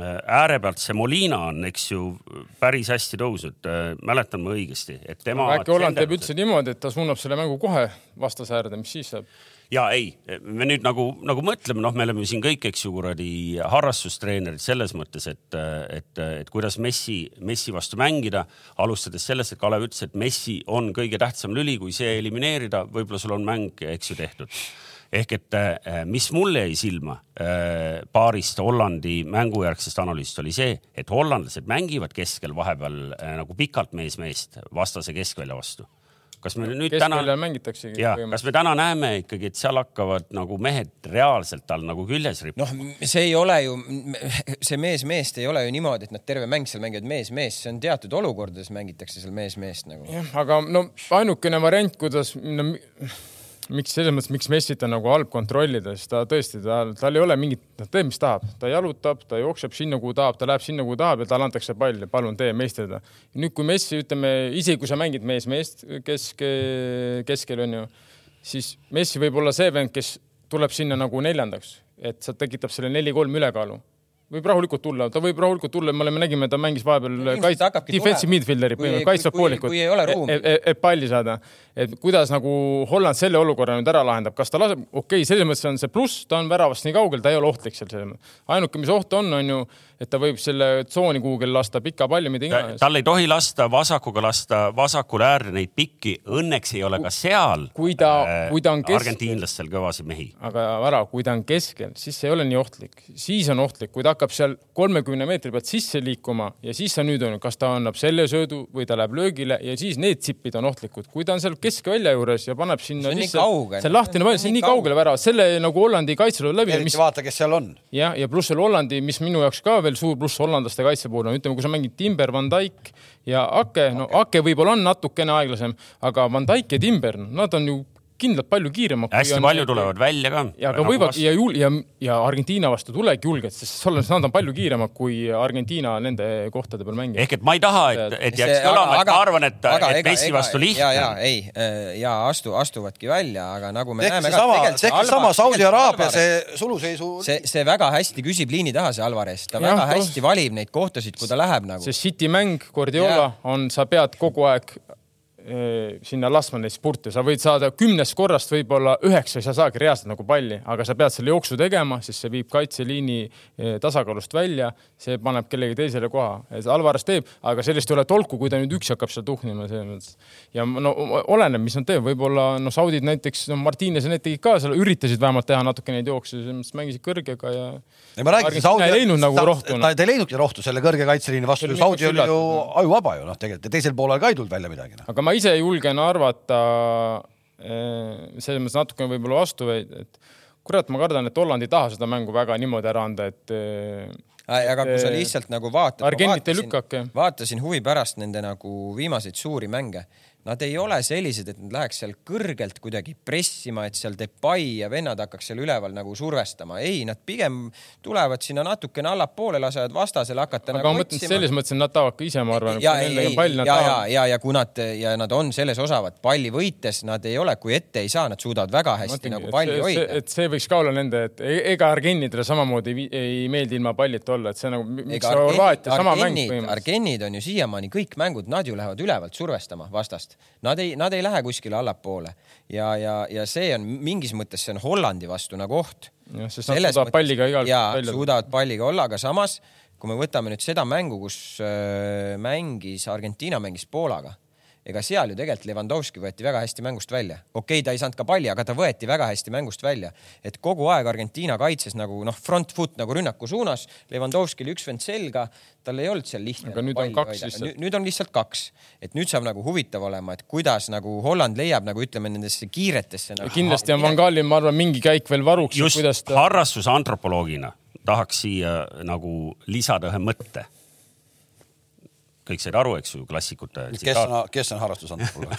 ääre pealt see Molina on, eks ju, päris hästi tõusnud, äh, mäletan ma õigesti, et tema. äkki Holland teeb üldse niimoodi, et ta suunab selle mängu kohe vastasäärde, mis siis saab? ja ei, me nüüd nagu, nagu mõtleme, noh, me oleme siin kõik, eks ju, kuradi harrastustreenerid selles mõttes, et, et, et kuidas Messi, Messi vastu mängida. alustades sellest, et Kalev ütles, et Messi on kõige tähtsam lüli, kui see elimineerida, võib-olla sul on mäng, eks ju, tehtud ehk et mis mulle jäi silma paarist Hollandi mängujärgsest analüüsist oli see, et hollandlased mängivad keskel vahepeal nagu pikalt mees meest vastase keskvälja vastu kas me nüüd täna, ja, kas me täna näeme ikkagi, et seal hakkavad nagu mehed reaalselt tal nagu küljes rippuma? noh, see ei ole ju, see mees-meest ei ole ju niimoodi, et nad terve mäng seal mängivad mees-mees, see on teatud olukordades mängitakse seal mees-meest nagu. jah, aga no ainukene variant, kuidas no, miks selles mõttes, miks Messit on nagu halb kontrollida, sest ta tõesti, ta, tal ei ole mingit, ta teeb, mis tahab, ta jalutab, ta jookseb sinna, kuhu tahab, ta läheb sinna, kuhu tahab ja talle antakse pall ja palun tee meistrida. nüüd, kui Messi, ütleme, isegi kui sa mängid mees-meest kesk, keskel onju, siis Messi võib olla see vend, kes tuleb sinna nagu neljandaks, et sa tekitab selle neli-kolm ülekaalu võib rahulikult tulla, ta võib rahulikult tulla, me oleme, nägime, ta mängis vahepeal kaits-, defensive midfielder'i, kaitsvat poolikut, et, et, et palli saada. et kuidas nagu Holland selle olukorra nüüd ära lahendab, kas ta laseb, okei okay,, selles mõttes on see pluss, ta on väravast nii kaugel, ta ei ole ohtlik seal selles mõttes. ainuke, mis oht on, on ju, et ta võib selle tsooni kuhugil lasta pika palli, mida iganes. tal ei tohi lasta vasakuga lasta vasakule äärde neid pikki, õnneks ei ole ka seal kui ta, kui ta on keskel. argentiinlastel kõvasid mehi. aga Vara, kui ta on keskel, siis see ei ole nii ohtlik, siis on ohtlik, kui ta hakkab seal kolmekümne meetri pealt sisse liikuma ja siis sa nüüd on, kas ta annab selle söödu või ta läheb löögile ja siis need tsipid on ohtlikud. kui ta on seal keskvälja juures ja paneb sinna see sisse, see lahtine pall, see on nii kaugele värav, selle nagu Hollandi kaitse lööb läbi. eriti mis... vaata, kes seal on. jah, ja pluss veel Hollandi, mis minu jaoks ka veel suur pluss hollandlaste kaitse puhul on, ütleme, kui sa mängid Timber, Van Dijk ja Ake, no Ake võib-olla on natukene aeglasem, aga Van Dijk ja Timber, nad on ju kindlalt palju kiiremad. hästi palju need... tulevad välja ka. ja aga võivad ja jul- ja, ja Argentiina vastu tulebki julged, sest selles nad on palju kiiremad kui Argentiina nende kohtade peal mängijad. ehk et ma ei taha, et, et jääks kõlama, et ma arvan, et, et Messi vastu lihtne. ja, ja ei äh, ja astu, astuvadki välja, aga nagu me Ehk näeme ka. tegelikult sama Saudi Araabia see suluseisu. see, see väga hästi küsib liini taha, see Alvarez, ta ja, väga hästi valib neid kohtasid, kui ta läheb nagu. see City mäng, Guardiola on, sa pead kogu aeg sinna laskma neid spurte, sa võid saada kümnest korrast võib-olla üheksa, ei sa saagi reaalselt nagu palli, aga sa pead selle jooksu tegema, sest see viib kaitseliini eh, tasakaalust välja, see paneb kellegi teisele koha. Alvarez teeb, aga sellest ei ole tolku, kui ta nüüd üksi hakkab seal tuhnima selles mõttes. ja no oleneb, mis nad teevad, võib-olla no saudid näiteks, no Martines ja need tegid ka seal, üritasid vähemalt teha natuke neid jookse, selles mõttes mängisid kõrgega ja. ei ma räägin, Saudi ei leidnud nagu rohtu. ta, ta ei leidnudki rohtu selle kõrge kaitseliini vastu, Saudi oli ju ajuvaba ju noh, tegelikult teisel poolel ka ei tulnud välja midagi no.. Ise julgen arvata eh, selles mõttes natuke võib-olla vastu, et kurat, ma kardan, et Holland ei taha seda mängu väga niimoodi ära anda, et eh, aga kui sa eh, lihtsalt nagu vaatad. Argentit ei lükake. vaatasin huvi pärast nende nagu viimaseid suuri mänge Nad ei ole sellised, et nad läheks seal kõrgelt kuidagi pressima, et seal Depay ja vennad hakkaks seal üleval nagu survestama. ei, nad pigem tulevad sinna natukene allapoole, lasevad vastasel hakata. aga nagu ma mõtlen selles mõttes, et nad tahavad ka ise, ma arvan. ja, ja, ja, ja, ja, ja kui nad ja nad on selles osavad, palli võites nad ei ole, kui ette ei saa, nad suudavad väga hästi mõtlengi, nagu palli hoida. et see võiks ka olla nende, et e-, ega argennidele samamoodi ei, ei meeldi ilma pallita olla, et see nagu. ega argennid, argennid, argennid on ju siiamaani kõik mängud, nad ju lähevad ülevalt survestama vastast eest. Nad ei, nad ei lähe kuskile allapoole ja, ja, ja see on mingis mõttes, see on Hollandi vastu nagu oht. jah, sest nad suudavad palliga igalt välja. suudavad palliga olla, aga samas kui me võtame nüüd seda mängu, kus äh, mängis Argentiina mängis Poolaga ega seal ju tegelikult Levandovski võeti väga hästi mängust välja. okei okay,, ta ei saanud ka palli, aga ta võeti väga hästi mängust välja. et kogu aeg Argentiina kaitses nagu noh, front foot nagu rünnaku suunas. Levandovskil üks vend selga, tal ei olnud seal lihtne. aga nüüd on kaks lihtsalt. nüüd on lihtsalt kaks, et nüüd saab nagu huvitav olema, et kuidas nagu Holland leiab nagu ütleme nendesse kiiretesse nagu.... kindlasti on Van Gaalil, ma arvan, mingi käik veel varuks. just ta... harrastusantropoloogina tahaks siia nagu lisada ühe mõtte kõik said aru, eks ju, klassikute. kes on, kes on harrastusantropoloog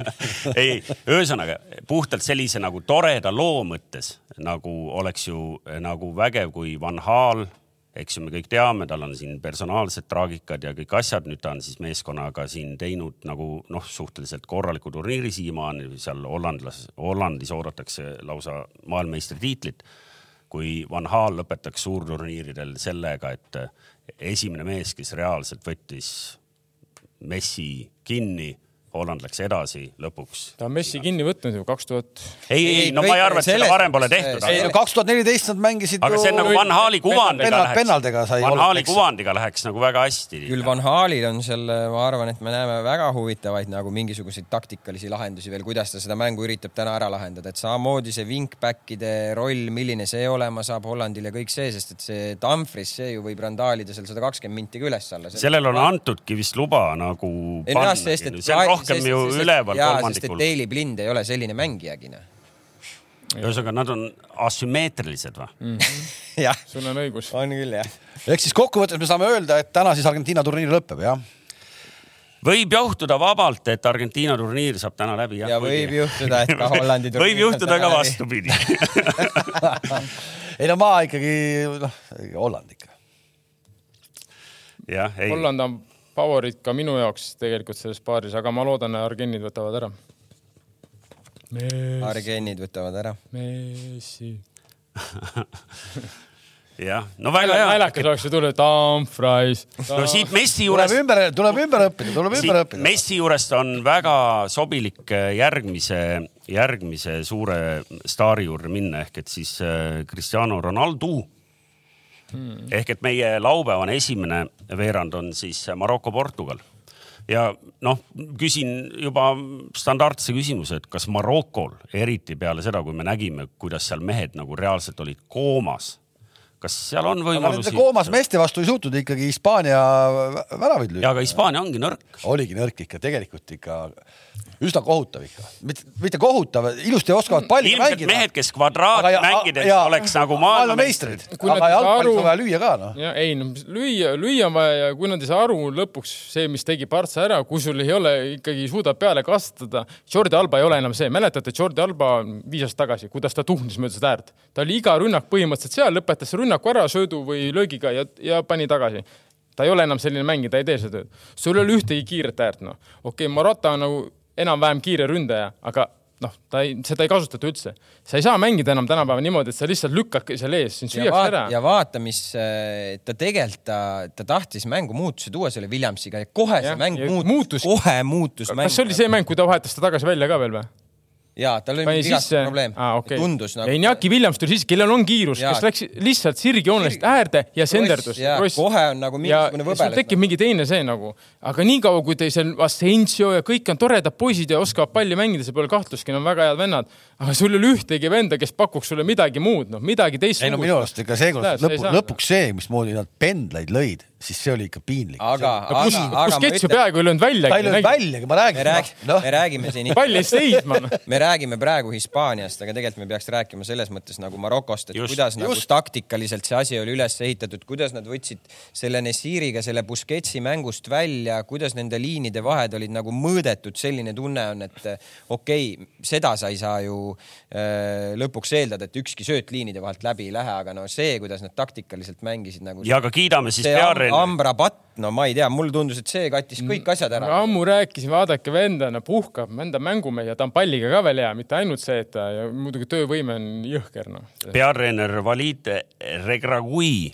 ei, ühesõnaga puhtalt sellise nagu toreda loo mõttes nagu oleks ju nagu vägev, kui Van Hal, eks ju, me kõik teame, tal on siin personaalsed traagikad ja kõik asjad, nüüd ta on siis meeskonnaga siin teinud nagu noh, suhteliselt korraliku turniiri siiamaani, seal hollandlas, Hollandis oodatakse lausa maailmameistritiitlit. kui Van Hal lõpetaks suurturniiridel sellega, et esimene mees, kes reaalselt võttis Messi kinni Holland läks edasi lõpuks. ta on Messi kinni võtnud ju kaks tuhat. ei, ei, no ma ei arva, et seda varem pole tehtud. ei no kaks tuhat neliteist nad mängisid. aga see on nagu Van Hali kuvandiga läheks. pennaldega sai. Van Hali kuvandiga läheks nagu väga hästi. küll Van Halil on seal, ma arvan, et me näeme väga huvitavaid nagu mingisuguseid taktikalisi lahendusi veel, kuidas ta seda mängu üritab täna ära lahendada, et samamoodi see wingback'ide roll, milline see olema saab Hollandil ja kõik see, sest et see Dumfries, see ju võib randaalida seal sada kakskümmend minti ka üles-alla. sellel on antudki vist luba nagu. see on rohkem ju üle üleval kolmandikul. Daily Blind ei ole selline mängijagi noh ühesõnaga, nad on asümmeetrilised või mm? jah, sul on õigus. on küll jah. ehk siis kokkuvõttes me saame öelda, et täna siis Argentiina turniir lõpeb, jah? võib juhtuda vabalt, et Argentiina turniir saab täna läbi. ja võib juhtuda, et ka Hollandi turniir. võib juhtuda ka vastupidi ei no ma ikkagi, noh, Holland ikka. jah, ei. Holland on favorit ka minu jaoks tegelikult selles paaris, aga ma loodan, argennid võtavad ära. argennid võtavad ära. Messi jah, no väga hea. naljakas oleks ju tulla, Dumfries. no siit Messi juurest. tuleb ümber, tuleb ümber õppida, tuleb ümber õppida. Messi juurest on väga sobilik äh, järgmise, järgmise suure staari juurde minna ehk et siis äh, Cristiano Ronaldo hmm.. ehk et meie laupäevane esimene veerand on siis Maroko-Portugal ja noh, küsin juba standardse küsimuse, et kas Marokol, eriti peale seda, kui me nägime, kuidas seal mehed nagu reaalselt olid koomas, kas seal on võimalusi? koomas meeste vastu ei suutnud ikkagi Hispaania väravaid lüüa. ja aga Hispaania ongi nõrk. oligi nõrk ikka, tegelikult ikka üsna kohutav ikka, mitte, mitte kohutav, ilusti oskavad palli Ilmselt mängida. mehed, kes kvadraatmängides oleks nagu maailmameistrid. aga jalgpallis on vaja lüüa ka noh. ei no lüüa, lüüa on vaja ja kui nad ei saa aru lõpuks see, mis tegi Partsa ära, kui sul ei ole ikkagi suudab peale kasvatada. Jordi Alba ei ole enam see, mäletate Jordi Alba viis aastat tagasi, kuidas ta tuhnis mööda seda äärt, ta oli iga rünnak põhimõtteliselt seal, lõpetas rünnaku ära söödu või löögiga ja, ja pani tagasi ta ei ole enam selline mängija, ta ei tee seda tööd. sul ei ole ühtegi kiiret äärt, noh. okei okay,, Morata on nagu enam-vähem kiire ründaja, aga noh, ta ei, seda ei kasutata üldse. sa ei saa mängida enam tänapäeval niimoodi, et sa lihtsalt lükkad seal ees, sind süüakse ära. ja vaata, mis äh, ta tegelikult, ta, ta tahtis mängu muutusi tuua selle Williamsiga ja kohe ja, see mäng muutus, kohe muutus. kas see oli see mäng, kui ta vahetas ta tagasi välja ka veel või? Ja tal oli mingi vigastus probleem ah,. Okay. tundus nagu. Iñaki Williams tuli sisse, kellel on kiirus, kes läks lihtsalt sirgjoonest äärde ja senderdus. kohe on nagu mingisugune võbelus. tekib mingi teine see nagu, aga niikaua kui teil seal Asensio ja kõik on toredad poisid ja oskavad palli mängida, seal pole kahtlustki, nad on väga head vennad. Aga sul ei ole ühtegi venda, kes pakuks sulle midagi muud, noh midagi teist. ei no minu arust ikka seekord lõpu, lõpuks see, mismoodi nad pendlaid lõid siis see oli ikka piinlik. aga, aga, aga, kus Kets ju peaaegu ei löönud väljagi. ta ei löönud väljagi, ma räägin. me, rääg, no. me räägime siin. pall jäi seisma noh. me räägime praegu Hispaaniast, aga tegelikult me peaks rääkima selles mõttes nagu Marokost, et just, kuidas just. nagu taktikaliselt see asi oli üles ehitatud, kuidas nad võtsid selle Nessiriga selle Busquetsi mängust välja, kuidas nende liinide vahed olid nagu mõõdetud, selline tunne on, et okei okay,, seda sa ei saa ju äh, lõpuks eeldada, et ükski sööt liinide vahelt läbi ei lähe, aga no see, kuidas nad taktikaliselt mängisid nagu. ja aga kiidame siis peale Amrabat, no ma ei tea, mulle tundus, et see kattis kõik asjad ära. ammu rääkisin, vaadake vendana puhkab, venda mängumees ja ta on palliga ka veel hea, mitte ainult see, et ta ja muidugi töövõime on jõhker noh. peatreener Valid Regragui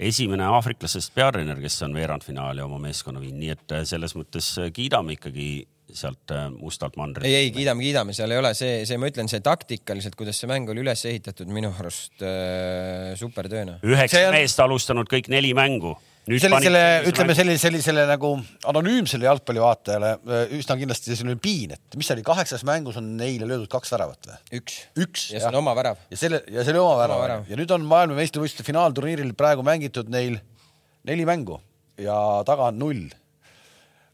esimene aafriklasest peatreener, kes on veerandfinaali oma meeskonna viinud, nii et selles mõttes kiidame ikkagi sealt äh, mustalt mandrilt. ei, ei kiidame, kiidame, seal ei ole see, see, ma ütlen, see taktikaliselt, kuidas see mäng oli üles ehitatud, minu arust äh, super töö noh. üheksa on... meest alustanud kõik neli mängu sellisele, ütleme sellisele, sellisele nagu anonüümsele jalgpallivaatajale äh, üsna kindlasti selline piin, et mis oli, kaheksas mängus on neile löödud kaks väravat või? üks. üks. ja see on oma värav. ja selle, ja see oli oma värav, värav.. ja nüüd on maailmameistrivõistluste finaalturniiril praegu mängitud neil neli mängu ja taga on null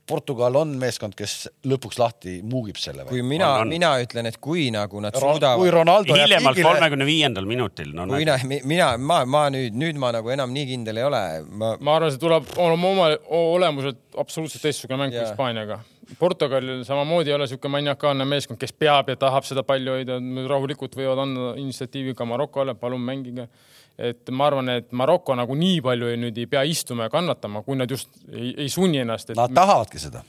Portugal on meeskond, kes lõpuks lahti muugib selle või? kui mina, mina ütlen, et kui nagu nad Ron, suudavad. kui Ronaldo hiljemalt kolmekümne viiendal minutil no,. kui na, mina, ma, ma nüüd, nüüd ma nagu enam nii kindel ei ole. ma, ma arvan, see tuleb oma, oma olemuselt absoluutselt teistsugune mäng kui Hispaaniaga. Portugalil samamoodi ei ole niisugune maniakaalne meeskond, kes peab ja tahab seda palli hoida, rahulikult võivad anda initsiatiivi ka Marokole, palun mängige. Et ma arvan, et Maroko nagu nii palju ei, nüüd ei pea istuma ja kannatama, kui nad just ei, ei sunni ennast et.... Nad tahavadki seda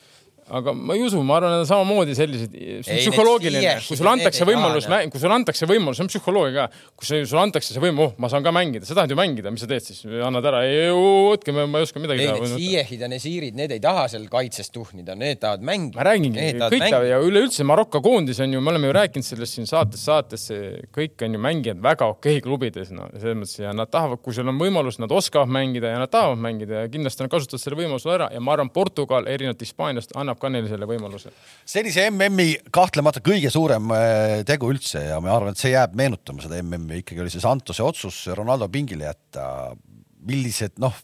aga ma ei usu, ma arvan, et samamoodi sellised, see on psühholoogiline, kui sulle antakse võimalus, kui sulle antakse võimalus, see on psühholoogia ka, kui sulle antakse see võim, oh, ma saan ka mängida, sa tahad ju mängida, mis sa teed siis, annad ära, ei, võtke, ma ei oska midagi teha. Need Ziyechid ja Nesirid, need ei taha seal kaitses tuhnida, need tahavad mängida. ma räägingi, kõik tahavad ja üleüldse Maroko koondis on ju, me oleme ju rääkinud sellest siin saates, saates, kõik on ju mängijad väga okei klubides, no selles mõttes ja nad tahavad, kui sul on võimalus, nad oskavad mängida ja nad tahavad mängida ja kindlasti nad kasutavad selle võimaluse ära. Ja ma arvan, Portugal erinevalt Hispaaniast annab ka neile selle võimaluse sellise MM-i kahtlemata kõige suurem äh, tegu üldse ja ma arvan, et see jääb meenutama seda MM-i, ikkagi oli see Santose otsus Ronaldo pingile jätta. millised noh,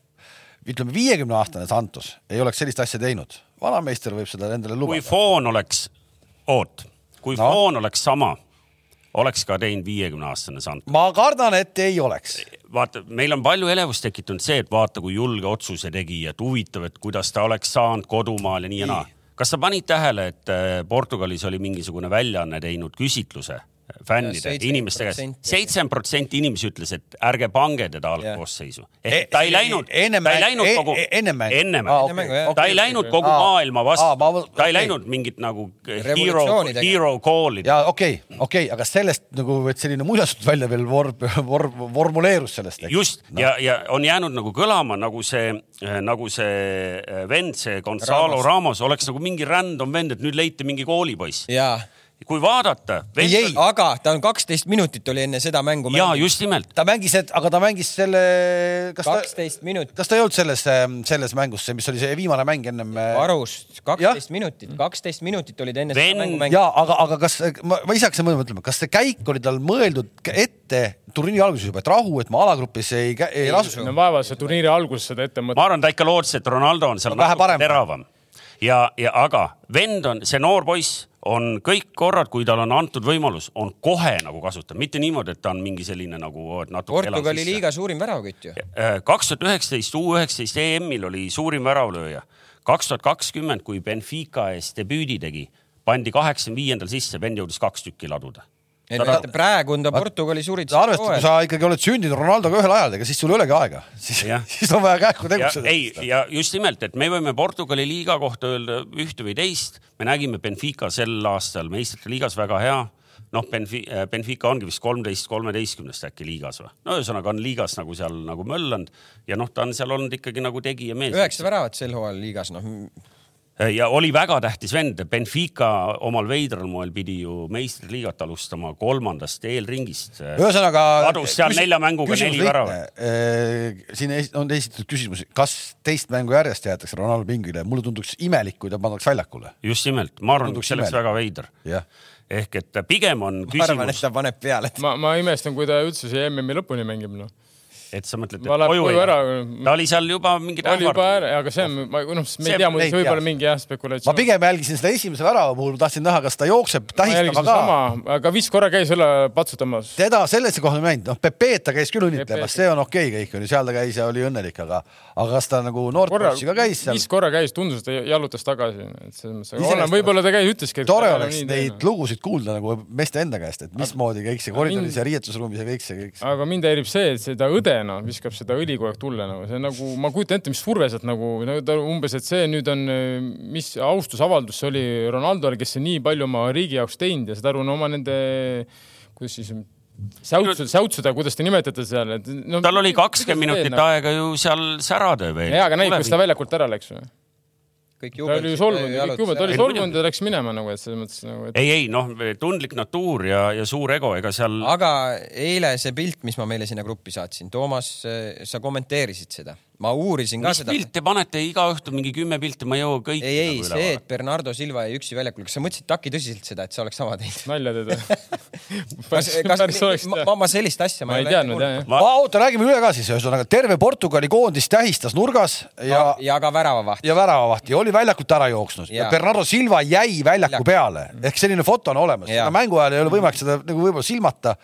ütleme viiekümne aastane Santos ei oleks sellist asja teinud, vanameister võib seda endale lubada. kui foon oleks, oot, kui no. foon oleks sama oleks ka teinud viiekümne aastane Santos? ma kardan, et ei oleks. vaata, meil on palju elevust tekitanud see, et vaata, kui julge otsuse tegi, et huvitav, et kuidas ta oleks saanud kodumaal ja nii ja naa kas sa panid tähele, et äh, Portugalis oli mingisugune väljaanne teinud küsitluse fännide, inimeste käest. seitsekümmend protsenti inimesi ütles, et ärge pange teda algkoosseisu. ehk e, ta ei läinud, ta ei läinud e, kogu, enne mängu, ta ei läinud kogu maailma vastu, ta ei läinud mingit nagu hero, hero call'i. ja okei okei aga sellest nagu, et selline muinasjutt välja veel vorm, vorm, vormuleerus sellest. just no. ja, ja on jäänud nagu kõlama nagu see, nagu see äh, vend, see Gonzalo Ramos, Ramos oleks nagu mingi random vend, et nüüd leiti mingi koolipoiss. jaa kui vaadata. ei, ei, aga ta on kaksteist minutit oli enne seda mängu. ja just nimelt. ta mängis, aga ta mängis selle. kaksteist minutit. kas ta ei olnud selles, selles mängus, mis oli see viimane mäng ennem? Äh, varust, kaksteist minutit, kaksteist minutit olid enne Ven... seda mängu mänginud. ja aga, aga kas ma, ma ise hakkasin mõtlema, kas see käik oli tal mõeldud ette turniiri alguses juba, et rahu, et ma alagrupis ei, ei, ei lasu. no vaeva see turniiri alguses seda ette mõtlema. ma arvan, ta ikka lootis, et Ronaldo on seal natuke teravam ja, ja aga vend on, see noor poiss on kõik korrad, kui tal on antud võimalus, on kohe nagu kasutanud, mitte niimoodi, et ta on mingi selline nagu natuke. Portugali liiga suurim väravakütt ju. Äh, kaks tuhat üheksateist U üheksateist EM-il oli suurim väravlööja. kaks tuhat kakskümmend, kui Benfica ees debüüdi tegi, pandi kaheksakümne viiendal sisse, vend jõudis kaks tükki laduda Ta... praegu on ta Portugali suurim. arvesta, kui sa ikkagi oled sündinud Ronaldoga ühel ajal, ega siis sul ei olegi aega, siis, siis on vaja kähku tegutseda. ei, ja just nimelt, et me võime Portugali liiga kohta öelda ühte või teist. me nägime Benfica sel aastal meistrite liigas väga hea. noh, Benfica, Benfica ongi vist kolmteist, kolmeteistkümnest äkki liigas või? no ühesõnaga on liigas nagu seal nagu möllanud ja noh, ta on seal olnud ikkagi nagu tegija mees. üheksa väravat sel hooajal liigas, noh Äh, ja oli väga tähtis vend, Benfica omal veidral moel pidi ju meistriliigat alustama kolmandast eelringist. ühesõnaga. kadus seal nelja mänguga neli väravat. Äh, siin on esitatud küsimus, kas teist mängu järjest jäetakse Ronaldo pingile, mulle tunduks imelik, kui ta pandaks väljakule. just nimelt, ma arvan, et see oleks väga veider. ehk et pigem on küsimus. ma arvan, et ta paneb peale. ma, ma imestan, kui ta üldse see MM-i lõpuni mängib, noh et sa mõtled, et koju ei lähe? ta oli seal juba mingid oli juba ära, aga see on, ma noh, me ei tea, muidu see võib olla mingi jah spekulatsioon. ma pigem jälgisin seda esimese värava puhul, tahtsin näha, kas ta jookseb tähistama ka. aga vist korra käis üle patsutamas. teda sellesse kohta ei näinud, noh, Pepeta käis küll õnnitlemas, see on okei okay, kõik oli, seal ta käis ja oli õnnelik, aga, aga kas ta nagu noort poissi ka käis seal? vist korra käis, tundus, et ta jalutas tagasi, et selles mõttes, aga võib-olla ta käis, ütleski. tore oleks neid lugusid kuulda nagu meeste enda käest, et mismoodi kõik see koridoris ja riietusruumis ja kõik see, kõik see. aga mind häirib see, et seda õdena viskab seda õli kogu aeg tulle nagu, see nagu, ma kujutan ette, mis surve sealt nagu, nagu umbes, et see nüüd on, mis austusavaldus see oli Ronaldole, kes on nii palju oma riigi jaoks teinud ja saad aru, no oma nende, kuidas siis säutsuda, säutsuda, kuidas te nimetate seal, et no,. tal oli kakskümmend minutit nagu. aega ju seal särada veel. jaa, aga näib, kus ta väljakult ära läks või? Kõik ta oli solvunud, kõik jubed, ta oli solvunud ja läks minema nagu, et selles mõttes nagu et.... ei, ei noh, tundlik natuur ja, ja suur ego, ega seal. aga eile see pilt, mis ma meile sinna gruppi saatsin, Toomas, sa kommenteerisid seda ma uurisin ka mis seda. pilte panete iga õhtu mingi kümme pilti, ma ei jõua kõiki. ei, ei nagu see, et Bernardo Silva jäi üksi väljakule, kas sa mõtlesid Taki tõsiselt seda, et sa oleks sama teinud? nalja teed või? ma, ma sellist asja ma ei teadnud jah. ma oota, räägime üle ka siis, ühesõnaga terve Portugali koondis tähistas nurgas ja. ja ka väravavaht. ja väravavaht ja oli väljakult ära jooksnud ja Bernardo Silva jäi väljaku peale ehk selline foto on olemas, mängu ajal ei ole võimalik seda nagu võib-olla silmata.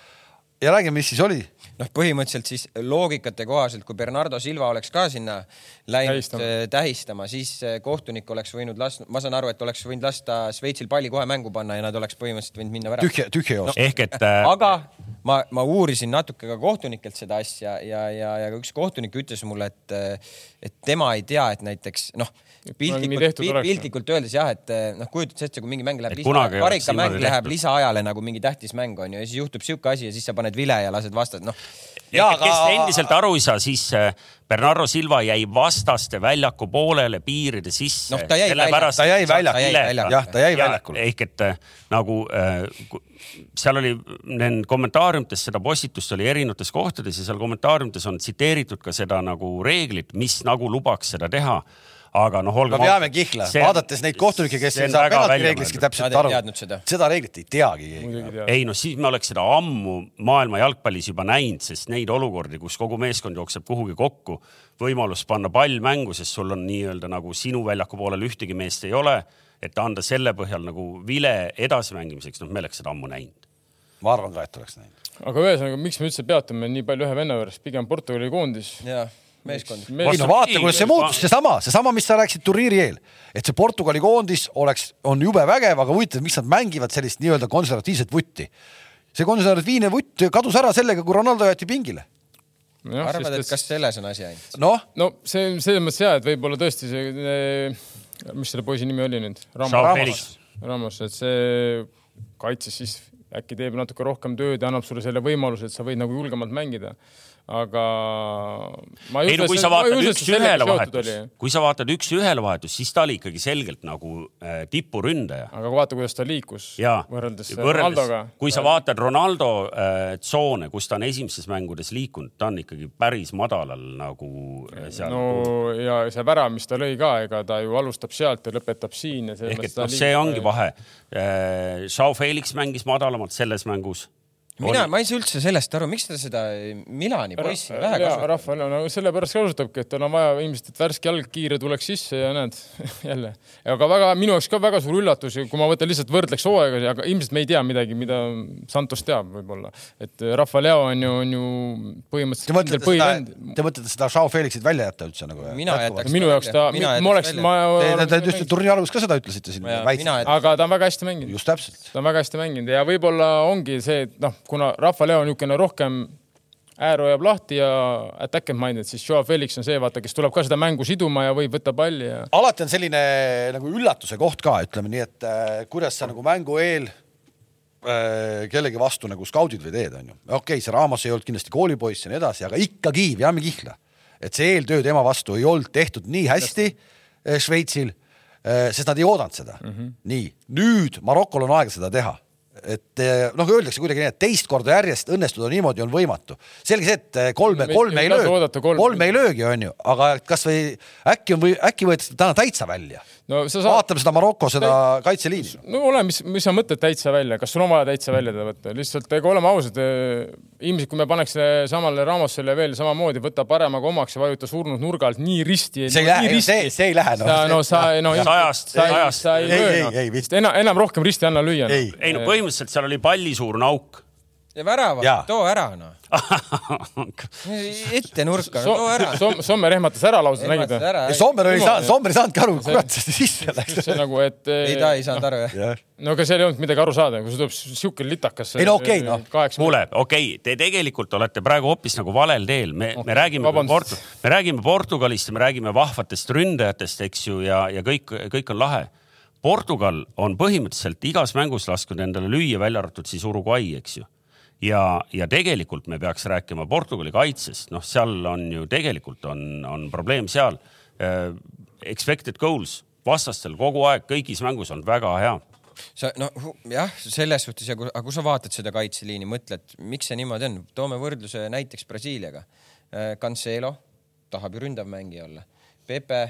ja räägime, mis siis oli noh, põhimõtteliselt siis loogikate kohaselt, kui Bernardo Silva oleks ka sinna läinud tähistama, äh, tähistama, siis äh, kohtunik oleks võinud lasta, ma saan aru, et oleks võinud lasta Šveitsil palli kohe mängu panna ja nad oleks põhimõtteliselt võinud minna värava. tühja, tühja jooksu no,. ehk et äh.... aga ma, ma uurisin natuke ka kohtunikelt seda asja ja, ja, ja üks kohtunik ütles mulle, et, et tema ei tea, et näiteks noh, piltlikult, piltlikult öeldes jah, et noh, kujutad sa ette, kui mingi mäng läheb karikamäng läheb lisaajale nagu mingi tähtis mäng on ju ja siis juhtub sihuke asi ja siis sa paned vile ja lased vastast, noh. Ja aga... kes endiselt aru ei saa, siis äh, Bernardo Silva jäi vastaste väljaku poolele piiride sisse. noh, ta jäi väljakule. ta jäi väljakule, jah, ta jäi väljakule. ehk et äh, nagu äh, seal oli kommentaariumites seda postitust oli erinevates kohtades ja seal kommentaariumites on tsiteeritud ka seda nagu reeglit, mis nagu lubaks seda teha aga noh, olgem. no peame kihla, vaadates neid kohtunikke, kes ei saa penaltireeglistki täpselt aru, seda. seda reeglit ei teagi keegi. ei noh, siis me oleks seda ammu maailma jalgpallis juba näinud, sest neid olukordi, kus kogu meeskond jookseb kuhugi kokku, võimalus panna pall mängu, sest sul on nii-öelda nagu sinu väljaku poolel ühtegi meest ei ole et anda selle põhjal nagu vile edasimängimiseks, noh, me oleks seda ammu näinud. ma arvan ka, et oleks näinud. aga ühesõnaga, miks me üldse peatume nii palju ühe venna juures, pigem Portugali koondis. jah meeskond. ei no vaata, kuidas see muutus, seesama, seesama, mis sa rääkisid turniiri eel, et see Portugali koondis oleks, on jube vägev, aga huvitav, miks nad mängivad sellist nii-öelda konservatiivset vutti. see konservatiivne vutt kadus ära sellega, kui Ronaldo jäeti pingile. arvad, et kas selles on asi ainult? noh, no see selles mõttes ja, et võib-olla tõesti see mis selle poisi nimi oli nüüd? Ramos, Ramos, et see kaitses siis äkki teeb natuke rohkem tööd ja annab sulle selle võimaluse, et sa võid nagu julgemalt mängida aga ma ei, ei no kui sa vaatad üks-ühele vahetus, kui sa vaatad üks-ühele vahetus, siis ta oli ikkagi selgelt nagu äh, tipuründaja. aga vaata, kuidas ta liikus ja, võrreldes, võrreldes Ronaldoga. kui sa vaatad Ronaldo äh, tsoone, kus ta on esimestes mängudes liikunud, ta on ikkagi päris madalal nagu äh, seal. no ja see värav, mis ta lõi ka, ega ta ju alustab sealt ja lõpetab siin. ehk et noh, see ongi vahe äh,. Joao Felix mängis madalamalt selles mängus mina, ma ei saa üldse sellest aru, miks ta seda Milani poissi vähe kasutab. rahval on, no sellepärast kasutabki, et tal on vaja ilmselt, et värske jalg kiire tuleks sisse ja näed jälle. aga väga, minu jaoks ka väga suur üllatus, kui ma võtan lihtsalt võrdleks hooaega, aga ilmselt me ei tea midagi, mida Santos teab võib-olla. et Rahva Leo on ju, on ju põhimõtteliselt põhivend. Te mõtlete seda Joao Felixit välja jätta üldse nagu? mina jätaks. minu jaoks ta, ma oleks, ma. Te just turniiri alguses ka seda ütlesite siin. aga ta on väga hästi mänginud. just täpselt. ta on väga hästi mänginud ja võib-olla ongi see, et noh, kuna Rahva-Leo on niisugune rohkem äär hoiab lahti ja attack and minded, siis Joe Felix on see, vaata, kes tuleb ka seda mängu siduma ja võib võtta palli ja. alati on selline nagu üllatuse koht ka, ütleme nii, et äh, kuidas sa nagu mängu eel äh, kellegi vastu nagu skaudid või teed, onju. okei okay,, see Ramos ei olnud kindlasti koolipoiss ja nii edasi, aga ikkagi veame kihla, et see eeltöö tema vastu ei olnud tehtud nii hästi äh, Šveitsil äh,, sest nad ei oodanud seda mm. -hmm. nii, nüüd Marokol on aega seda teha et eh, noh, öeldakse kuidagi nii, et teist korda järjest õnnestuda niimoodi on võimatu. selge see, et eh, kolme, kolme ei löö, kolme ei löögi, onju, aga kasvõi äkki on või äkki võetakse täna täitsa välja no sa saad. vaatame seda Maroko seda kaitseliini. no ole, mis, mis sa mõtled täitsa välja, kas sul on vaja täitsa välja teda võtta, lihtsalt ega oleme ausad, eh, ilmselt kui me paneks samale Ramosele veel samamoodi, võta paremaga omaks ja vajuta surnud nurga alt nii risti. see ei lähe, see, see ei lähe no.. no sa, no sajast, sajast. sa ei löö, enam, enam rohkem risti anna lüüa. ei, ei no põhimõtteliselt seal oli pallisuurune auk ja värava, too ära noh ette nurka no,, too ära Som,. Sommer ehmatas ära lausa, nägid või? Sommer oli saanud, Sommer ei saanudki aru, kurat see sisse läks. see nagu, et. ei, ta ei saanud aru jah no aga seal ei olnud midagi aru saada, kui sul tuleb sihuke litakas. ei no okei okay,, noh. kuule, okei okay,, te tegelikult olete praegu hoopis nagu valel teel, me okay., me räägime Portu, me räägime Portugalist ja me räägime vahvatest ründajatest, eks ju, ja, ja kõik, kõik on lahe Portugal on põhimõtteliselt igas mängus lasknud endale lüüa, välja arvatud siis Uruguay, eks ju ja, ja tegelikult me peaks rääkima Portugali kaitsest, noh, seal on ju tegelikult on, on probleem seal uh,. Expected goals vastastel kogu aeg kõigis mängus on väga hea sa noh, jah, selles suhtes aga kui sa vaatad seda kaitseliini, mõtled, miks see niimoodi on, toome võrdluse näiteks Brasiiliaga. Äh, Cancelo tahab ju ründav mängija olla. Pepe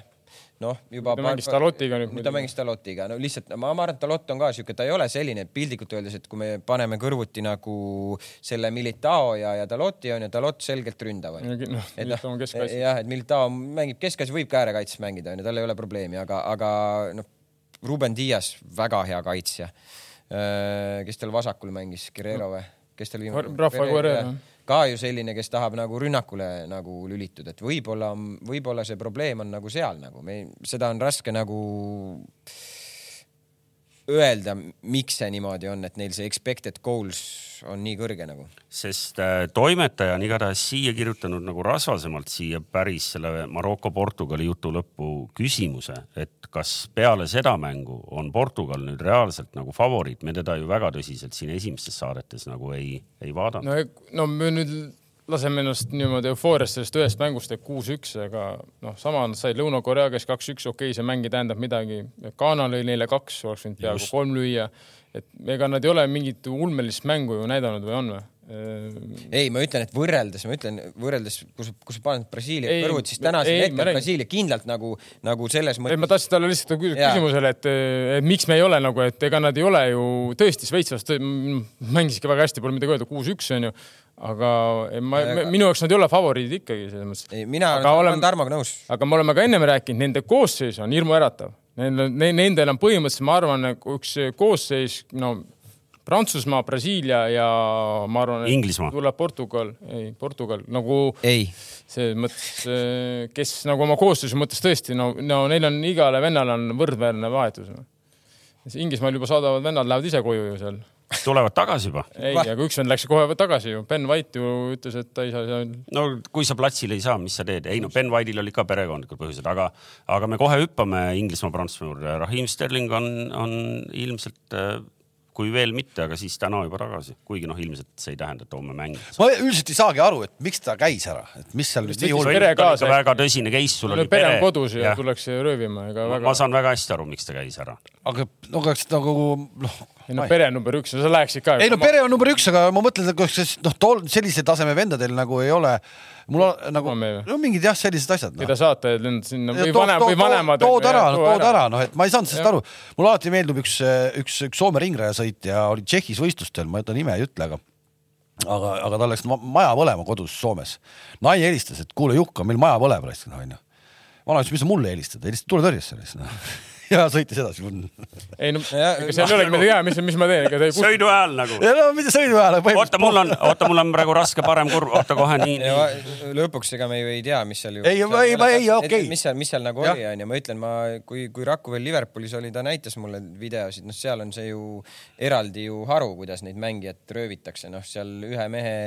noh, juba. ta mängis Talotiga nüüd. ta mängis Talotiga, no lihtsalt ma, ma arvan, et Talot on ka siuke, ta ei ole selline piltlikult öeldes, et kui me paneme kõrvuti nagu selle Militao ja, ja Taloti on ju, Talot selgelt ründav on ju. noh, Militao on keskkaitse. jah, et Militao mängib keskkaitse, võib ka äärekaitses mängida on ju, tal ei ole probleemi, aga, aga noh, Ruben Dias, väga hea kaitsja. Äh, kes tal vasakul mängis, Guerrero või? kes tal viimane? Rafa Guerrero ka ju selline, kes tahab nagu rünnakule nagu lülituda, et võib-olla, võib-olla see probleem on nagu seal nagu. Me, seda on raske nagu öelda, miks see niimoodi on, et neil see expected goals on nii kõrge nagu? sest äh, toimetaja on igatahes siia kirjutanud nagu rasvasemalt siia päris selle Maroko-Portugali jutu lõppu küsimuse, et kas peale seda mängu on Portugal nüüd reaalselt nagu favoriit, me teda ju väga tõsiselt siin esimestes saadetes nagu ei, ei vaadanud. no, no me nüüd laseme ennast niimoodi eufooriast sellest ühest mängust, et kuus-üks, aga noh, sama nad said Lõuna-Korea käest kaks-üks, okei okay,, see mäng ei tähendab midagi. Ghana lõi neile kaks, oleks võinud peaaegu kolm lüüa. et ega nad ei ole mingit ulmelist mängu ju näidanud või on või? ei, ma ütlen, et võrreldes, ma ütlen võrreldes, kui sa, kui sa paned Brasiilia kõrvuti, siis tänasel hetkel Brasiilia kindlalt nagu, nagu selles mõttes. ma tahtsin talle lihtsalt küsimusele, et, et miks me ei ole nagu, et ega nad ei ole ju tõesti Šveitsi vastu mängisidki väga hästi, pole midagi öelda, kuus-üks on ju aga ma, minu jaoks nad ei ole favoriidid ikkagi selles mõttes. mina aga olen oleme, Tarmoga nõus. aga me oleme ka ennem rääkinud, nende koosseis on hirmuäratav. Nendel, nendel on põhimõtteliselt, ma arvan, üks koosseis, no Prantsusmaa, Brasiilia ja ma arvan, et tuleb Portugal, ei, Portugal nagu ei. selles mõttes, kes nagu oma koosseisu mõttes tõesti, no, no neil on igale vennal on võrdväärne vahetus no.. Inglismaal juba saadavad vennad lähevad ise koju ju seal tulevad tagasi juba. ei, aga üks vend läks kohe tagasi ju. Ben White ju ütles, et ta ei saa seal. no kui sa platsile ei saa, mis sa teed? ei no Ben White'il olid ka perekondlikud põhjused, aga, aga me kohe hüppame Inglismaa-Prantsusmaa juurde. Raheem Sterling on, on ilmselt äh, kui veel mitte, aga siis täna juba tagasi, kuigi noh, ilmselt see ei tähenda, et homme mängib. ma üldiselt ei saagi aru, et miks ta käis ära, et mis seal nüüd nii hull. väga tõsine case, sul oli pere. pere on kodus ja, ja. tullakse röövima, ega väga. ma saan väga hästi aru, miks ta käis ära. aga no kas nagu noh ei no pere on number üks, sa läheksid ka. ei no pere on number üks, aga ma mõtlen, et kas noh, tol sellise taseme vendadel nagu ei ole mul on nagu, no mingid jah, sellised asjad no.. keda saata, et lendad sinna või vanem või vanemad. tood ära, tood ära, noh, et ma ei saanud sellest aru. mulle alati meeldib üks, üks, üks Soome ringrajasõitja oli Tšehhis võistlustel, ma ütlen nime ei ütle, aga aga, aga tal läks maja põlema kodus Soomes. naine helistas, et kuule, Jukka, meil maja põleb, onju. vanaisa ütles, mis sa mulle helistad, helistad tuletõrjesse ja sõitis edasi. ei no, ega seal ei olegi midagi teha, mis, mis ma teen, ega te. sõidu ajal nagu. ja no mitte sõidu ajal. oota, mul on, oota, mul on praegu raske parem kurv, oota kohe nii, nii. lõpuks, ega me ju ei tea, mis seal ju. ei, ei, ei, okei. mis seal, mis seal nagu ja. oli, onju, ma ütlen, ma, kui, kui Rakveres Liverpoolis oli, ta näitas mulle videosid, noh, seal on see ju eraldi ju haru, kuidas neid mängijaid röövitakse, noh, seal ühe mehe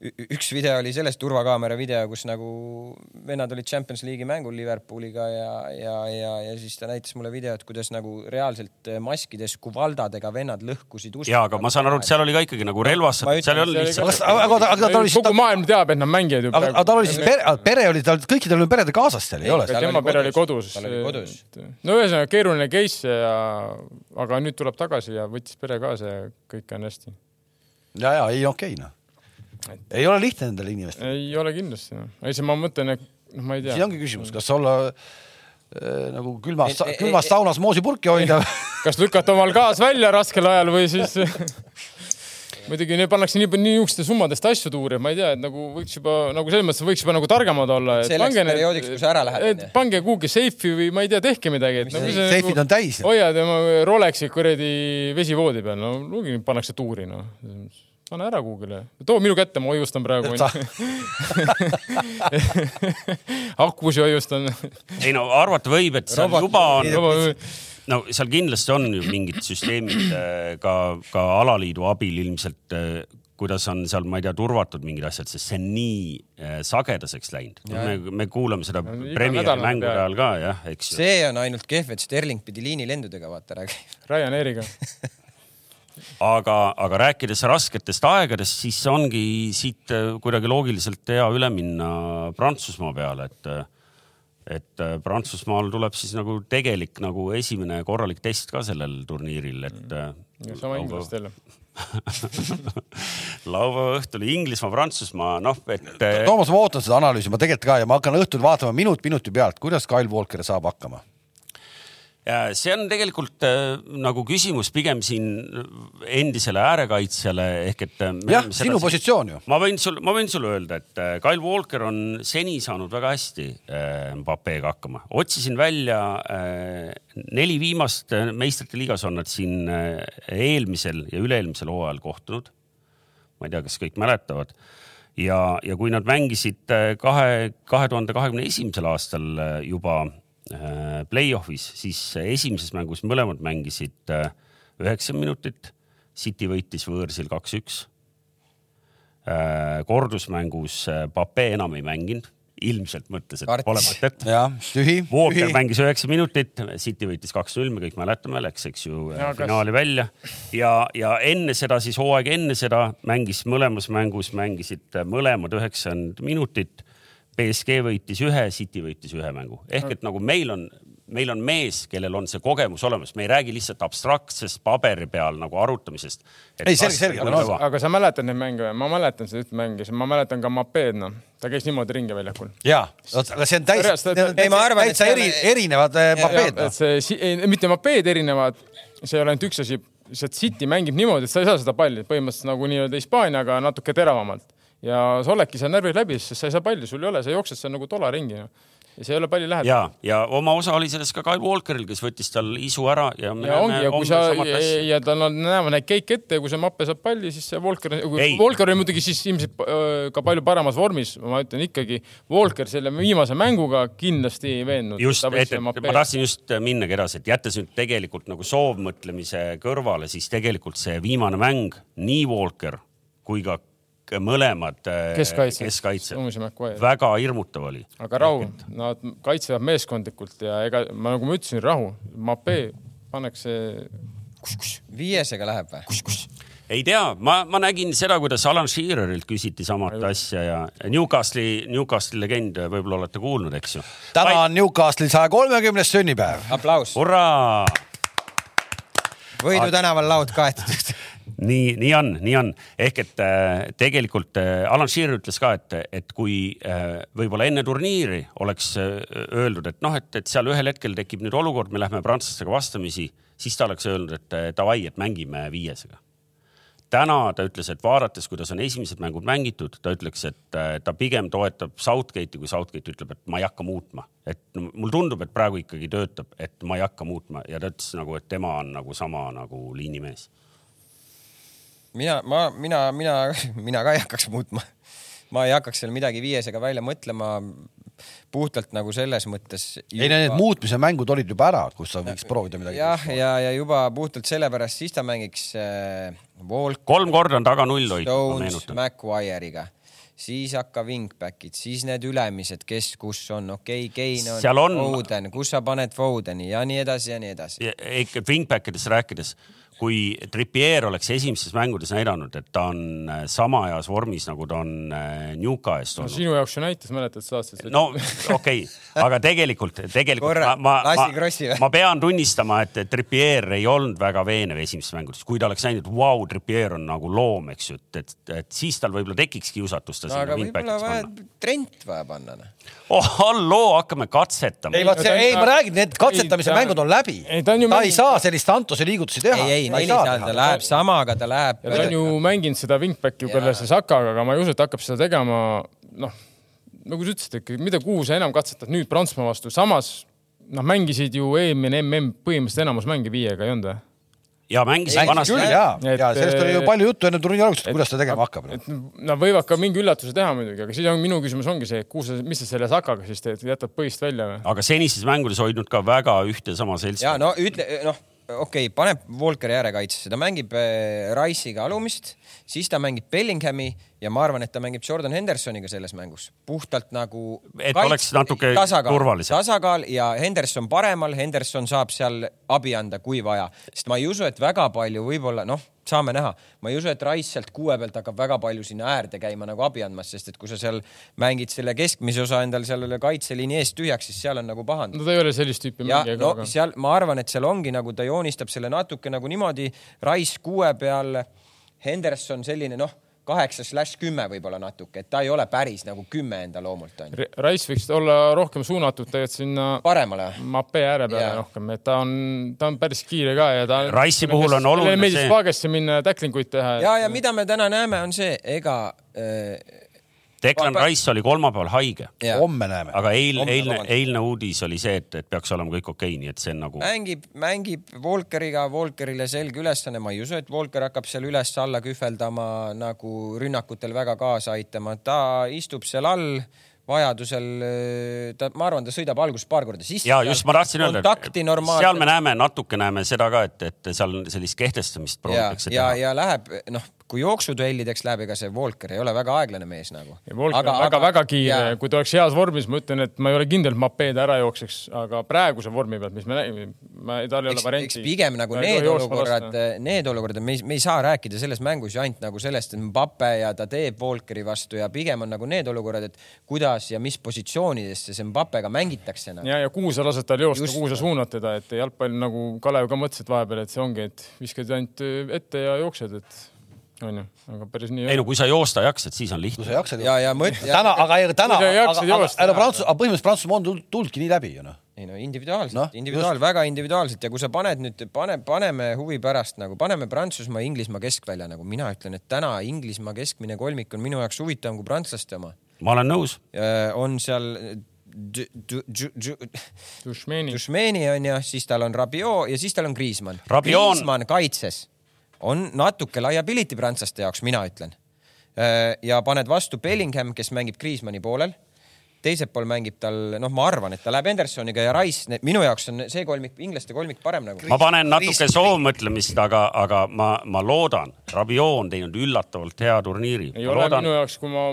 üks video oli sellest turvakaamera video, kus nagu vennad olid Champions League'i mängul Liverpooliga ja, ja, ja, ja siis ta näitas mulle videot, kuidas nagu reaalselt maskides kuvaldadega vennad lõhkusid uste. ja, aga ma saan aru, et seal oli ka ikkagi nagu relvastatud, seal ei olnud lihtsalt. aga, aga ta oli. kogu maailm teab, et nad mängivad ju. aga, aga tal oli siis pere, pere oli tal, kõikidel oli perede kaasas seal, ei ole? tema pere oli kodus. no ühesõnaga keeruline case ja, aga nüüd tuleb tagasi ja võttis pere kaasa ja kõik on hästi. ja, ja ei okei okay, noh et.... ei ole lihtne nendele inimestele. ei ole kindlasti noh, ei see ma mõtlen, et noh, ma ei tea. siin ongi küsimus, kas olla äh, nagu külmas, külmas saunas moosipurki hoida kas lükata omal gaas välja raskel ajal või siis muidugi need pannakse nii, nii niisuguste summadest asju tuuri, et ma ei tea, et nagu võiks juba nagu selles mõttes võiks juba nagu targemad olla. selleks perioodiks, kui sa ära lähed. pange kuhugi seifi või ma ei tea, tehke midagi. Nagu seifid nagu, on täis. hoiad oma Rolexi kuradi vesivoodi peal, no lugi pannakse tuuri, noh pane ära Google'i, too minu kätte, ma hoiustan praegu. akusi hoiustan. ei no arvata võib, et seal juba on, no seal kindlasti on ju mingid süsteemid äh, ka, ka alaliidu abil ilmselt äh, kuidas on seal, ma ei tea, turvatud mingid asjad, sest see on nii äh, sagedaseks läinud. me, me kuulame seda no, Premieri mängude ajal ka jah, eks ju. see on ainult kehv, et Sterling pidi liinilendudega vaata rääkima. Ryanairiga aga, aga rääkides rasketest aegadest, siis ongi siit äh, kuidagi loogiliselt hea üle minna Prantsusmaa peale, et, et äh, Prantsusmaal tuleb siis nagu tegelik nagu esimene korralik test ka sellel turniiril, et. Äh, sama inglaste jälle laupäeva õhtul Inglismaa, Prantsusmaa, noh, et. Toomas, ma ootan seda analüüsi, ma tegelikult ka ja ma hakkan õhtul vaatama minut minuti pealt, kuidas Kyle Walker saab hakkama see on tegelikult äh, nagu küsimus pigem siin endisele äärekaitsjale ehk et. Äh, jah, sinu siin... positsioon ju. ma võin sul, ma võin sulle öelda, et äh, Kyle Walker on seni saanud väga hästi äh, Mbappega hakkama. otsisin välja äh, neli viimast meistrite liigas on nad siin äh, eelmisel ja üle-eelmisel hooajal kohtunud. ma ei tea, kas kõik mäletavad ja, ja kui nad mängisid kahe, kahe tuhande kahekümne esimesel aastal juba play-off'is, siis esimeses mängus mõlemad mängisid üheksa minutit. City võitis võõrsil kaks-üks. kordusmängus Pape enam ei mänginud ilmselt mõtles, et pole mõtet. Walker tühi. mängis üheksa minutit, City võitis kaks-null, me kõik mäletame, läks, eks ju, finaali välja. ja, ja enne seda siis hooaeg enne seda mängis mõlemas mängus, mängisid mõlemad üheksakümmend minutit. BSG võitis ühe, City võitis ühe mängu ehk et nagu meil on meil on mees, kellel on see kogemus olemas, me ei räägi lihtsalt abstraktsest paberi peal nagu arutamisest. ei, selge, selge. Aga, aga sa mäletad neid mänge või? ma mäletan seda ühte mänge, ma mäletan ka Mapeed, noh, ta käis niimoodi ringi väljakul. ja, aga see on täis, ei ma arvan, et see eri, erinevad äh, Mapeed. et see, mitte Mapeed erinevad, see ei ole ainult üks asi, see City mängib niimoodi, et sa ei saa seda palli põhimõtteliselt nagu nii-öelda Hispaaniaga natuke teravamalt ja sa oledki seal närvid läbi, sest sa ei saa palli, sul ei ole, sa jooksed seal nagu tola ringi no ja see ei ole palju lähedal. ja, ja oma osa oli selles ka Kyle Walkeril, kes võttis tal isu ära ja. ja ongi ja kui sa ja, ja tal on, näeme neid keike ette ja kui see Mappe saab palli, siis see Walker, Walker oli muidugi siis ilmselt ka palju paremas vormis, ma ütlen ikkagi, Walker selle viimase mänguga kindlasti ei veennud. just, et ma tahtsin just minnagi edasi, et jättes nüüd tegelikult nagu soovmõtlemise kõrvale, siis tegelikult see viimane mäng, nii Walker kui ka mõlemad äh, keskkaitsjad, keskkaitsjad. väga hirmutav oli. aga rahu, nad kaitsevad meeskondlikult ja ega ma nagu ma ütlesin, rahu, Mape pannakse. viiesega läheb või? ei tea, ma, ma nägin seda, kuidas Alan Shearerilt küsiti samat asja ja Newcastle'i, Newcastle'i legend, võib-olla olete kuulnud, eks ju. täna on Newcastle'il saja kolmekümnes sünnipäev. aplaus. hurraa. Võidu tänaval laud kaetud nii, nii on, nii on. ehk et äh, tegelikult äh, Alan Shearer ütles ka, et, et kui äh, võib-olla enne turniiri oleks öeldud, et noh, et, et seal ühel hetkel tekib nüüd olukord, me lähme prantslastega vastamisi, siis ta oleks öelnud, et davai, et mängime viiesega täna ta ütles, et vaadates, kuidas on esimesed mängud mängitud, ta ütleks, et ta pigem toetab Southgate'i, kui Southgate ütleb, et ma ei hakka muutma. et mulle tundub, et praegu ikkagi töötab, et ma ei hakka muutma ja ta ütles nagu, et tema on nagu sama nagu liinimees mina, ma, mina, mina, mina ka ei hakkaks muutma. ma ei hakkaks seal midagi viiesega välja mõtlema puhtalt nagu selles mõttes juba.... ei, need muutmise mängud olid juba ära, kus sa võiks proovida midagi. jah, ja, ja juba puhtalt sellepärast siis ta mängiks äh, Walk. kolm korda on taga null hoidnud. Stones, Maguire'iga, siis hakka wingback'id, siis need ülemised, kes, kus on, okei okay,, Kein on, on, Foden, kus sa paned Fodeni ja nii edasi ja nii edasi. ikka wingback idest rääkides kui Trippier oleks esimestes mängudes näidanud, et ta on äh, sama heas vormis, nagu ta on äh, Newca eest olnud no,. sinu jaoks ju näitas, mäletad, sa seda. no okei okay., aga tegelikult, tegelikult Korra, ma, ma, ma, ma pean tunnistama, et Trippier ei olnud väga veenev esimestes mängudes, kui ta oleks näinud, et vau wow,, Trippier on nagu loom, eks ju, et, et, et siis tal võib-olla tekiks kiusatus ta no, sinna wingback'iks panna. Trent vaja panna noh oh halloo, hakkame katsetama. ei, vot see, ei, ma räägin, need katsetamise ei, mängud on läbi. ta, on ta ei saa sellist Antose liigutusi teha. ei, ei, neli saa, ta läheb samaga, ta läheb. ta on ju mänginud seda wingback'i ju selle Sakaga, aga ma ei usu, et hakkab seda tegema, noh, nagu sa ütlesid, ikkagi mida, kuhu sa enam katsetad nüüd Prantsusmaa vastu, samas noh, mängisid ju eelmine mm põhimõtteliselt enamus mänge viiega, ei olnud või? ja mängisid vanasti. küll ja, ja sellest oli ju palju juttu enne turniiri algust, et kuidas ta tegema hakkab. Nad võivad ka mingi üllatuse teha muidugi, aga siis on minu küsimus ongi see, kuhu sa, mis sa selle Sakaga siis teed, jätad põhist välja või? aga senistes mängudes hoidnud ka väga ühte sama seltskonda. ja no ütle, noh okei okay,, paneb Walkeri äärekaitsesse, ta mängib äh, Rice'iga alumist, siis ta mängib Bellinghami ja ma arvan, et ta mängib Jordan Hendersoniga selles mängus puhtalt nagu. et kaits, oleks natuke tasakaal, turvalisem. tasakaal ja Henderson paremal, Henderson saab seal abi anda, kui vaja, sest ma ei usu, et väga palju võib-olla noh saame näha. ma ei usu, et Rice sealt kuue pealt hakkab väga palju sinna äärde käima nagu abi andmas, sest et kui sa seal mängid selle keskmise osa endal sellele kaitseliini eest tühjaks, siis seal on nagu pahandus. no ta ei ole sellist tüüpi mängija ka. no seal ma arvan, et seal ongi nagu ta joonistab selle natuke nagu niimoodi, Rice kuue peal, Henderson selline noh kaheksa slaš kümme võib-olla natuke, et ta ei ole päris nagu kümme enda loomult onju. Rice võiks olla rohkem suunatud tegelikult sinna paremale, mape ääre peale yeah. rohkem, et ta on, ta on päris kiire ka ja ta. Rice'i puhul on oluline see. meeldib spaagesse minna tacklinguid teha. ja, ja mida me täna näeme, on see, ega äh, Declan Rice oli kolmapäeval haige. homme näeme. aga eil, eilne, eilne uudis oli see, et, et peaks olema kõik okei okay,, nii et see on nagu. mängib, mängib Walkeriga, Walkerile selge ülesanne, ma ei usu, et Walker hakkab seal üles-alla kühveldama nagu rünnakutel väga kaasa aitama, ta istub seal all vajadusel ta, ma arvan, ta sõidab alguses paar korda sisse. ja just ma tahtsin öelda, normaalselt... seal me näeme natuke näeme seda ka, et, et seal sellist kehtestamist proovitakse teha. ja, ja läheb noh kui jooksuduellideks läheb, ega see Volker ei ole väga aeglane mees nagu. Aga, väga-väga kiire, kui ta oleks heas vormis, ma ütlen, et ma ei ole kindel, et Mapeed ära jookseks, aga praeguse vormi pealt, mis me nägime, tal ei ole varianti. pigem nagu ta need olukorrad, need olukorrad, me ei, me ei saa rääkida selles mängus ju ainult nagu sellest, et Mbappe ja ta teeb Volkeri vastu ja pigem on nagu need olukorrad, et kuidas ja mis positsioonidesse see Mbappega mängitakse nagu.. ja, ja kuhu sa lased tal joosta, kuhu sa suunad teda, et jalgpall nagu Kalev ka mõtles, et vahepeal, et see ongi, et viskad ainult ette ja jooksed, et onju, aga päris nii. ei no kui sa joosta jaksad, siis on lihtne. kui sa jaksad. ja, ja mõt-. täna, aga täna, aga, aga, Prantsus-, aga põhimõtteliselt Prantsusmaa on tulnudki nii läbi ju noh. ei no individuaalselt no,, individuaal, väga individuaalselt ja kui sa paned nüüd, pane, paneme huvi pärast nagu, paneme Prantsusmaa, Inglismaa keskvälja nagu mina ütlen, et täna Inglismaa keskmine kolmik on minu jaoks huvitavam kui prantslaste oma. ma olen nõus. on seal Dušmeni on ju, siis tal on Rabiot ja siis tal on Griezmann. Griezmann kaitses on natuke liability prantslaste jaoks, mina ütlen. Äh, ja paned vastu Bellingham, kes mängib Kriismanni poolel. teisel pool mängib tal, noh, ma arvan, et ta läheb Hendersoniga ja Rice, minu jaoks on see kolmik, inglaste kolmik parem nagu. ma panen natuke soovmõtlemist, aga, aga ma, ma loodan, Rabiot on teinud üllatavalt hea turniiri. ei ma ole loodan... minu jaoks, kui ma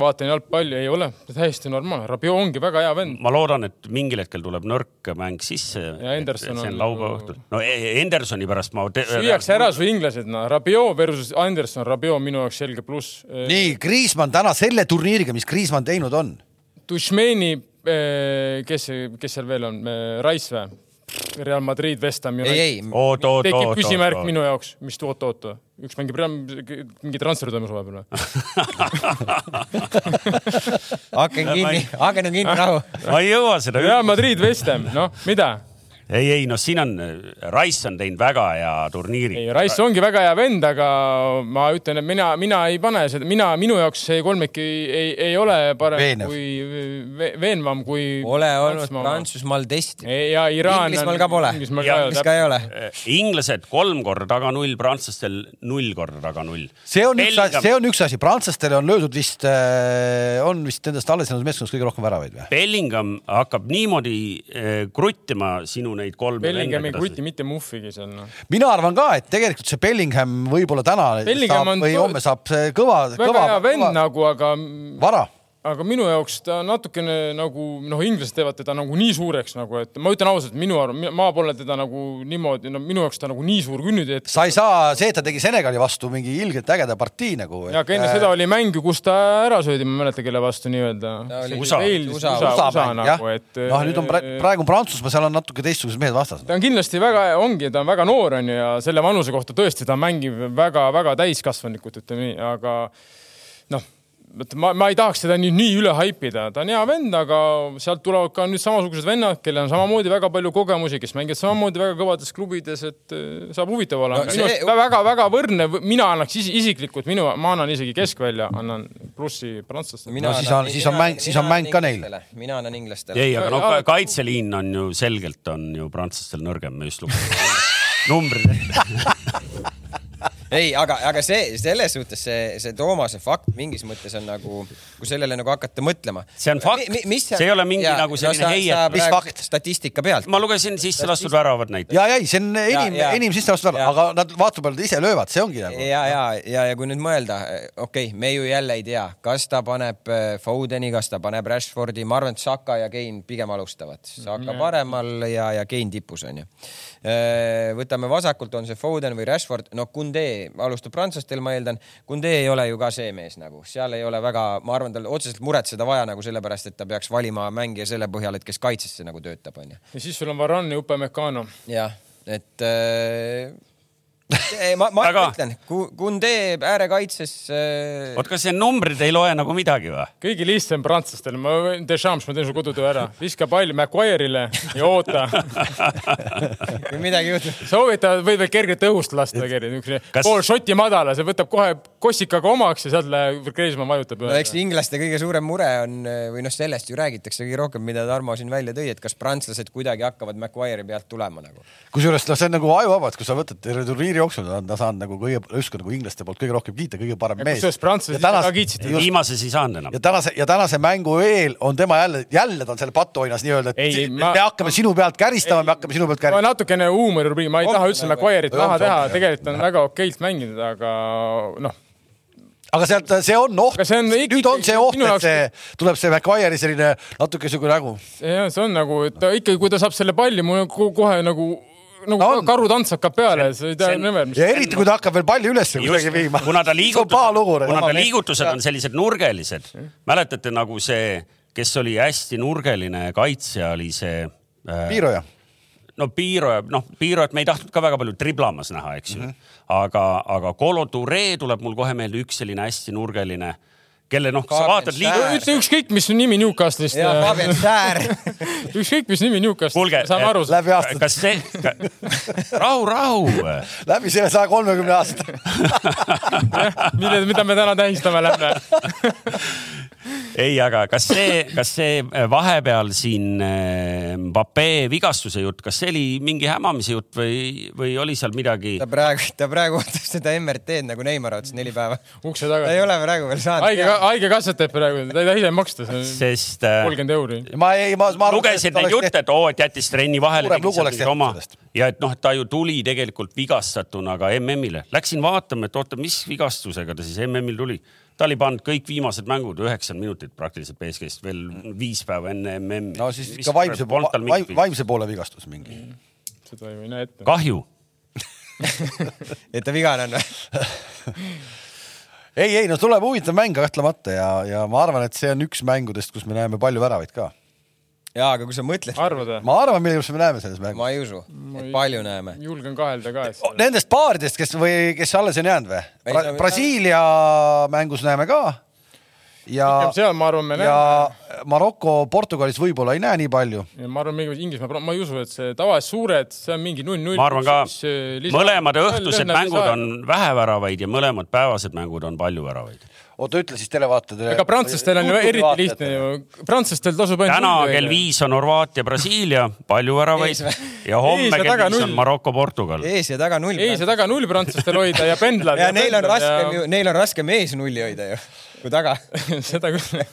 vaatan jalgpalli, ei ole täiesti normaalne. Rabiot ongi väga hea vend. ma loodan, et mingil hetkel tuleb nõrk mäng sisse. ja Henderson on. see on laupäeva õhtul. no Hendersoni e-, pärast ma. süüakse ära su inglased, noh. Rabiot versus Anderson, Rabiot minu jaoks selge pluss. nii, Kriismann täna selle turniiriga, mis Kriismann teinud on? Dušmeni, eh, kes, kes seal veel on, eh, Rice või? Real Madrid, West Ham. ei, ei. tekib küsimärk minu jaoks, mis oot-oot, üks mängib mingi transferi toimus vahepeal või? aken kinni, aken on kinni, rahu. ma ei jõua seda. Real Madrid, West Ham, noh, mida? Ei, ei noh, siin on, Rice on teinud väga hea turniiri. ei, Rice ongi väga hea vend, aga ma ütlen, et mina, mina ei pane seda, mina, minu jaoks see kolmik ei, ei, ei ole parem Veenev. kui, veenvam kui. Pole olnud Prantsusmaal testi. ja Iraan. Inglismaal ka pole. Inglismaal ka, ka ei ole. inglased kolm korda taga null, prantslastel null korda taga null. see on Belgam... üks see on üks asi, prantslastele on löödud vist, äh, on vist nendest alles jäänud meeskonnast kõige rohkem väravaid või? Bellingham hakkab niimoodi äh, kruttima sinu neid kolme. Bellingham ei kuti mitte muhvigi seal no.. mina arvan ka, et tegelikult see Bellingham võib-olla täna Bellingham saab, või homme saab see kõva. väga hea vend nagu, aga. vara aga minu jaoks ta natukene nagu noh, inglased teevad teda nagu nii suureks nagu, et ma ütlen ausalt, minu arv-, ma pole teda nagu niimoodi, no minu jaoks ta nagu nii suur nüüd, et. sa ei saa, see, et ta tegi Senegali vastu mingi ilgelt ägeda partii nagu. ja, aga enne seda oli mängu, kus ta ära söödi, ma ei mäleta, kelle vastu nii-öelda. USA, USA, USA, USA nagu, et. noh, nüüd on praegu Prantsusmaa, seal on natuke teistsugused mehed vastas. ta on kindlasti väga, ongi, ta on väga noor onju ja selle vanuse kohta tõesti ta mängib väga-väga täiskasvanlikult, ütleme nii, aga noh ma, ma ei tahaks teda nüüd nii üle haipida, ta on hea vend, aga sealt tulevad ka nüüd samasugused vennad, kellel on samamoodi väga palju kogemusi, kes mängivad samamoodi väga kõvades klubides, et eh, saab huvitav olema no,. see... väga-väga võrdne, mina annaks isiklikult, minu, ma annan isegi keskvälja, annan plussi prantslastele. no siis on, siis on mäng, siis on mäng ka neil. mina annan inglastele. ei, aga no kaitseliin on ju selgelt on ju prantslastel nõrgem, me just lugesime numbrid ei, aga, aga see selles suhtes see, see Toomase fakt mingis mõttes on nagu, kui sellele nagu hakata mõtlema. see on fakt, see ei ole mingi ja, nagu selline no, heie. mis fakt? statistika pealt. ma lugesin sisse lastud väravad näiteks. ja, ja ei, see on enim, enim sisse lastud väravad, aga nad vaata palju ise löövad, see ongi nagu. ja, ja, ja, ja kui nüüd mõelda, okei okay,, me ju jälle ei tea, kas ta paneb äh, Fodeni, kas ta paneb Rashfordi, ma arvan, et Saka ja Kein pigem alustavad. Saka paremal ja, ja Kein tipus onju. Äh, võtame vasakult, on see Foden või Rashford, no Kunde alustab prantslastel, ma eeldan. Kunde ei ole ju ka see mees nagu, seal ei ole väga, ma arvan, tal otseselt muretseda vaja nagu sellepärast, et ta peaks valima mängija selle põhjal, et kes kaitsesse nagu töötab, onju. ja siis sul on Varane ja Upamecano. jah, et äh, ma, ma Aga... ütlen, Kunde äärekaitses äh.... oot, kas need numbrid ei loe nagu midagi või? kõige lihtsam prantslastel, ma, Deschamps, ma teen su kodutöö ära, viska pall Maguire'ile ja oota kui midagi juhtub. soovitavad, võid veel kergelt õhust lasta, niisugune kas... pool šoti madala, see võtab kohe kossikaga omaks ja sealt läheb, Kreismaa vajutab. no eks inglaste kõige suurem mure on või noh, sellest ju räägitakse kõige rohkem, mida Tarmo siin välja tõi, et kas prantslased kuidagi hakkavad Maguire'i pealt tulema nagu. kusjuures noh, see on nagu ajuvaba, et kui sa võtad terve turniiri jooksul, ta saanud nagu kõige, just nagu inglaste poolt kõige rohkem kiita, kõige parem mees. kusjuures prantslased ka kiitsid. viimases ei saanud enam. ja tänase ja tänase mängu eel on tema jälle, jälle ta on seal patuoinas nii-öelda, et ei, ma... me hakkame sinu pealt käristama, me hakkame sinu pealt käristama. natukene huumorirubriik, ma ei taha üldse Maguire'it maha teha, tegelikult on väga okeilt mänginud, aga noh aga sealt, see on oht, nüüd on see oht, et see tuleb see McGuire'i selline natuke sihuke nägu. ja see on nagu, et ta ikkagi, kui ta saab selle palli, mul kohe nagu nagu no karutants hakkab peale, sa ei tea nõmer. ja eriti, kui ta hakkab veel palli üles kuidagi viima. kuna ta liigutused, kuna ta liigutused on sellised nurgelised, mäletate nagu see, kes oli hästi nurgeline kaitsja, oli see äh,. Piiroja no Piiro, noh, Piirot me ei tahtnud ka väga palju triblamas näha, eks ju mm. -hmm. aga, aga Colo Touré tuleb mul kohe meelde üks selline hästi nurgeline kelle noh, sa vaatad liiga. ütle ükskõik, mis nimi Newcastle'ist. Säär ükskõik, mis nimi Newcastle'ist. kuulge, kas see, rahu, rahu. läbi selle saja kolmekümne aasta mille, mida me täna tähistame läbi ei, aga kas see, kas see äh, vahepeal siin äh, Mbappe vigastuse jutt, kas see oli mingi hämamise jutt või, või oli seal midagi? ta praegu, ta praegu ootab seda MRT-d nagu Neimar ootas neli päeva. ukse taga. ta ei ole praegu veel saanud. Haige, haigekassa teeb praegu, ta ei taha ise maksta. sest. Äh, kolmkümmend euri. ma ei, ma, ma. lugesin neid jutte, et oo, et jättis trenni vahele. oma ja et noh, et ta ju tuli tegelikult vigastatuna ka MM-ile. Läksin vaatama, et oota, mis vigastusega ta siis MM-il tuli ta oli pannud kõik viimased mängud üheksakümmend minutit praktiliselt BSG-st veel viis päeva enne MM-i. no siis ikka vaimse, vaim, vaimse poole vigastus mingi mm.. seda ju ei näe ette. kahju et ta vigane on või ei, ei no tuleb huvitav mäng kahtlemata ja, ja ma arvan, et see on üks mängudest, kus me näeme palju väravaid ka jaa, aga kui sa mõtled. ma arvan, millegipärast me näeme selles mängus. ma ei usu, et palju näeme. julgen kahelda ka. Nendest paaridest, kes või kes alles on jäänud või Bra? Brasiilia mängus näeme ka. Ja, seal ma arvan, me näeme. ja Maroko, Portugalis võib-olla ei näe nii palju. ma arvan, mingi Inglismaa, ma ei usu, et see tavaliselt suured, see on mingi null-null. ma arvan ka, mõlemad õhtused mängud on vähe väravaid ja mõlemad päevased mängud on palju väravaid oota, ütle siis televaatajatele. ega prantslastel on ju eriti lihtne ju, prantslastel tasub ainult. täna kell viis on Horvaatia, Brasiilia, palju väravaid ja homme kell viis on Maroko, Portugal. ees ja taga null. ees ja taga null prantslastel hoida ja pendlad. ja neil on raskem ju, neil on raskem ees nulli hoida ju, kui taga seda küll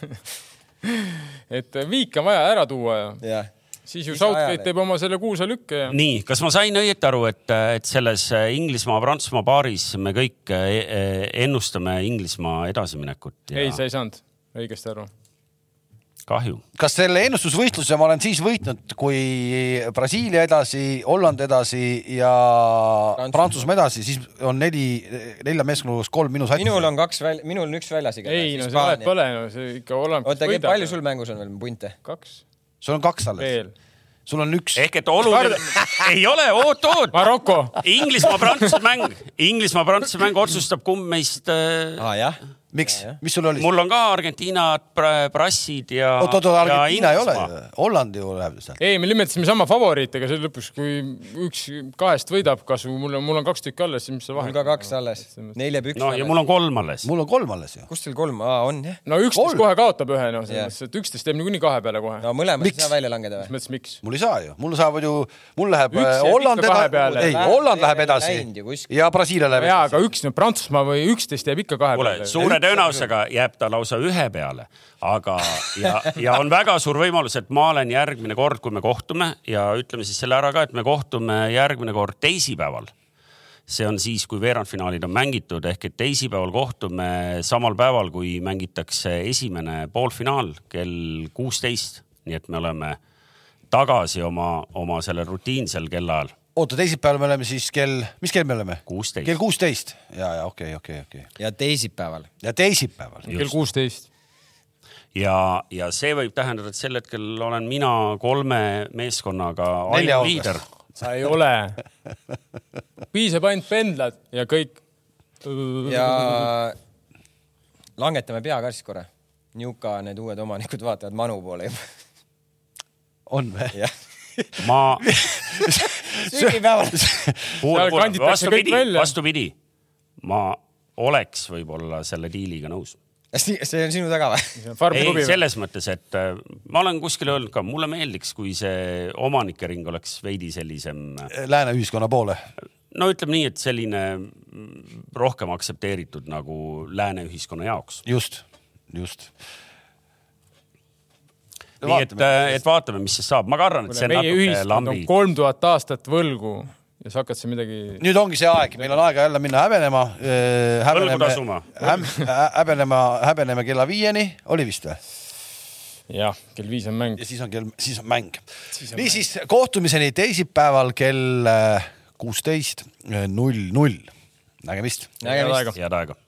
et viik on vaja ära tuua ja. jah siis ju Southgate teeb oma selle kuulsa lükke ja. nii, kas ma sain õieti aru, et, et selles Inglismaa-Prantsusmaa paaris me kõik e, ennustame Inglismaa edasiminekut ja...? ei, sa ei saanud õigesti aru. Kahju. kas selle ennustusvõistluse ma olen siis võitnud, kui Brasiilia edasi, Holland edasi ja Prantsusmaa edasi, siis on neli, nelja meeskonna hulgas kolm minu satsi. minul on kaks välja, minul on üks väljas igatahes. ei no see vahet pole, no see ikka Holland. oota, palju sul mängus on veel punte? kaks sul on kaks alles? sul on üks. ehk et oluline ei ole, oot-oot. Maroko. Inglismaa-Prantsuse mäng, Inglismaa-Prantsuse mäng otsustab, kumb meist äh.... Ah, jah miks, mis sul oli? mul on ka Argentiinad, brassid ja. oot, oot, Argentiina ei ole ju, Holland ju läheb sealt. ei, me nimetasime sama favoriite, aga see lõpuks, kui üks kahest võidab kasvu, mul on, mul on kaks tükki alles, siis mis see vahe. mul ka kaks alles, neil jääb üks. no alles. ja mul on kolm alles. mul on kolm alles ju. kust teil kolm, aa on jah? no üksteist kohe kaotab ühe, noh, selles mõttes, et üksteist teeb niikuinii kahe peale kohe. no mõlemad ei saa välja langeda või? mis mõttes, miks? mul ei saa ju, mul saavad ju, mul läheb Holland edasi, ei, Holland läheb edasi ja Brasiilia läheb edasi. jaa, aga üks, Prantsusmaa või üksteist jääb ikka kahe peale. Tõenäosusega jääb ta lausa ühe peale, aga ja, ja on väga suur võimalus, et ma olen järgmine kord, kui me kohtume ja ütleme siis selle ära ka, et me kohtume järgmine kord teisipäeval. See on siis, kui veerandfinaalid on mängitud, ehk et teisipäeval kohtume samal päeval, kui mängitakse esimene poolfinaal kell kuusteist. nii et me oleme tagasi oma, oma sellel rutiinsel kellaajal oota, teisipäeval me oleme siis kell, mis kell me oleme? kell kuusteist ja, ja okei okay,, okei okay,, okei okay.. ja teisipäeval. ja teisipäeval. kell kuusteist. ja, ja see võib tähendada, et sel hetkel olen mina kolme meeskonnaga liider. sa ei ole. piisab ainult pendlad ja kõik. ja langetame pea ka siis korra. Njuka, need uued omanikud vaatavad Manu poole juba. on või? jah ma sünnipäeval vastupidi, vastupidi, ma oleks võib-olla selle diiliga nõus see on sinu taga või? ei, selles mõttes, et äh, ma olen kuskil öelnud ka, mulle meeldiks, kui see omanike ring oleks veidi sellisem. Lääne ühiskonna poole no ütleme nii, et selline mm, rohkem aktsepteeritud nagu lääne ühiskonna jaoks. just, just. Nii et, äh, et vaatame, mis siis saab, ma ka arvan, et see meie ühiskond on kolm tuhat aastat võlgu ja sa hakkad siin midagi. nüüd ongi see aeg, meil on aega jälle minna häbenema äh,. häbeneme, häbenema, häbeneme kella viieni, oli vist või? jah, kell viis on mäng. ja siis on kell, siis on mäng. niisiis kohtumiseni teisipäeval kell äh, kuusteist null null. nägemist. nägemist. head aega.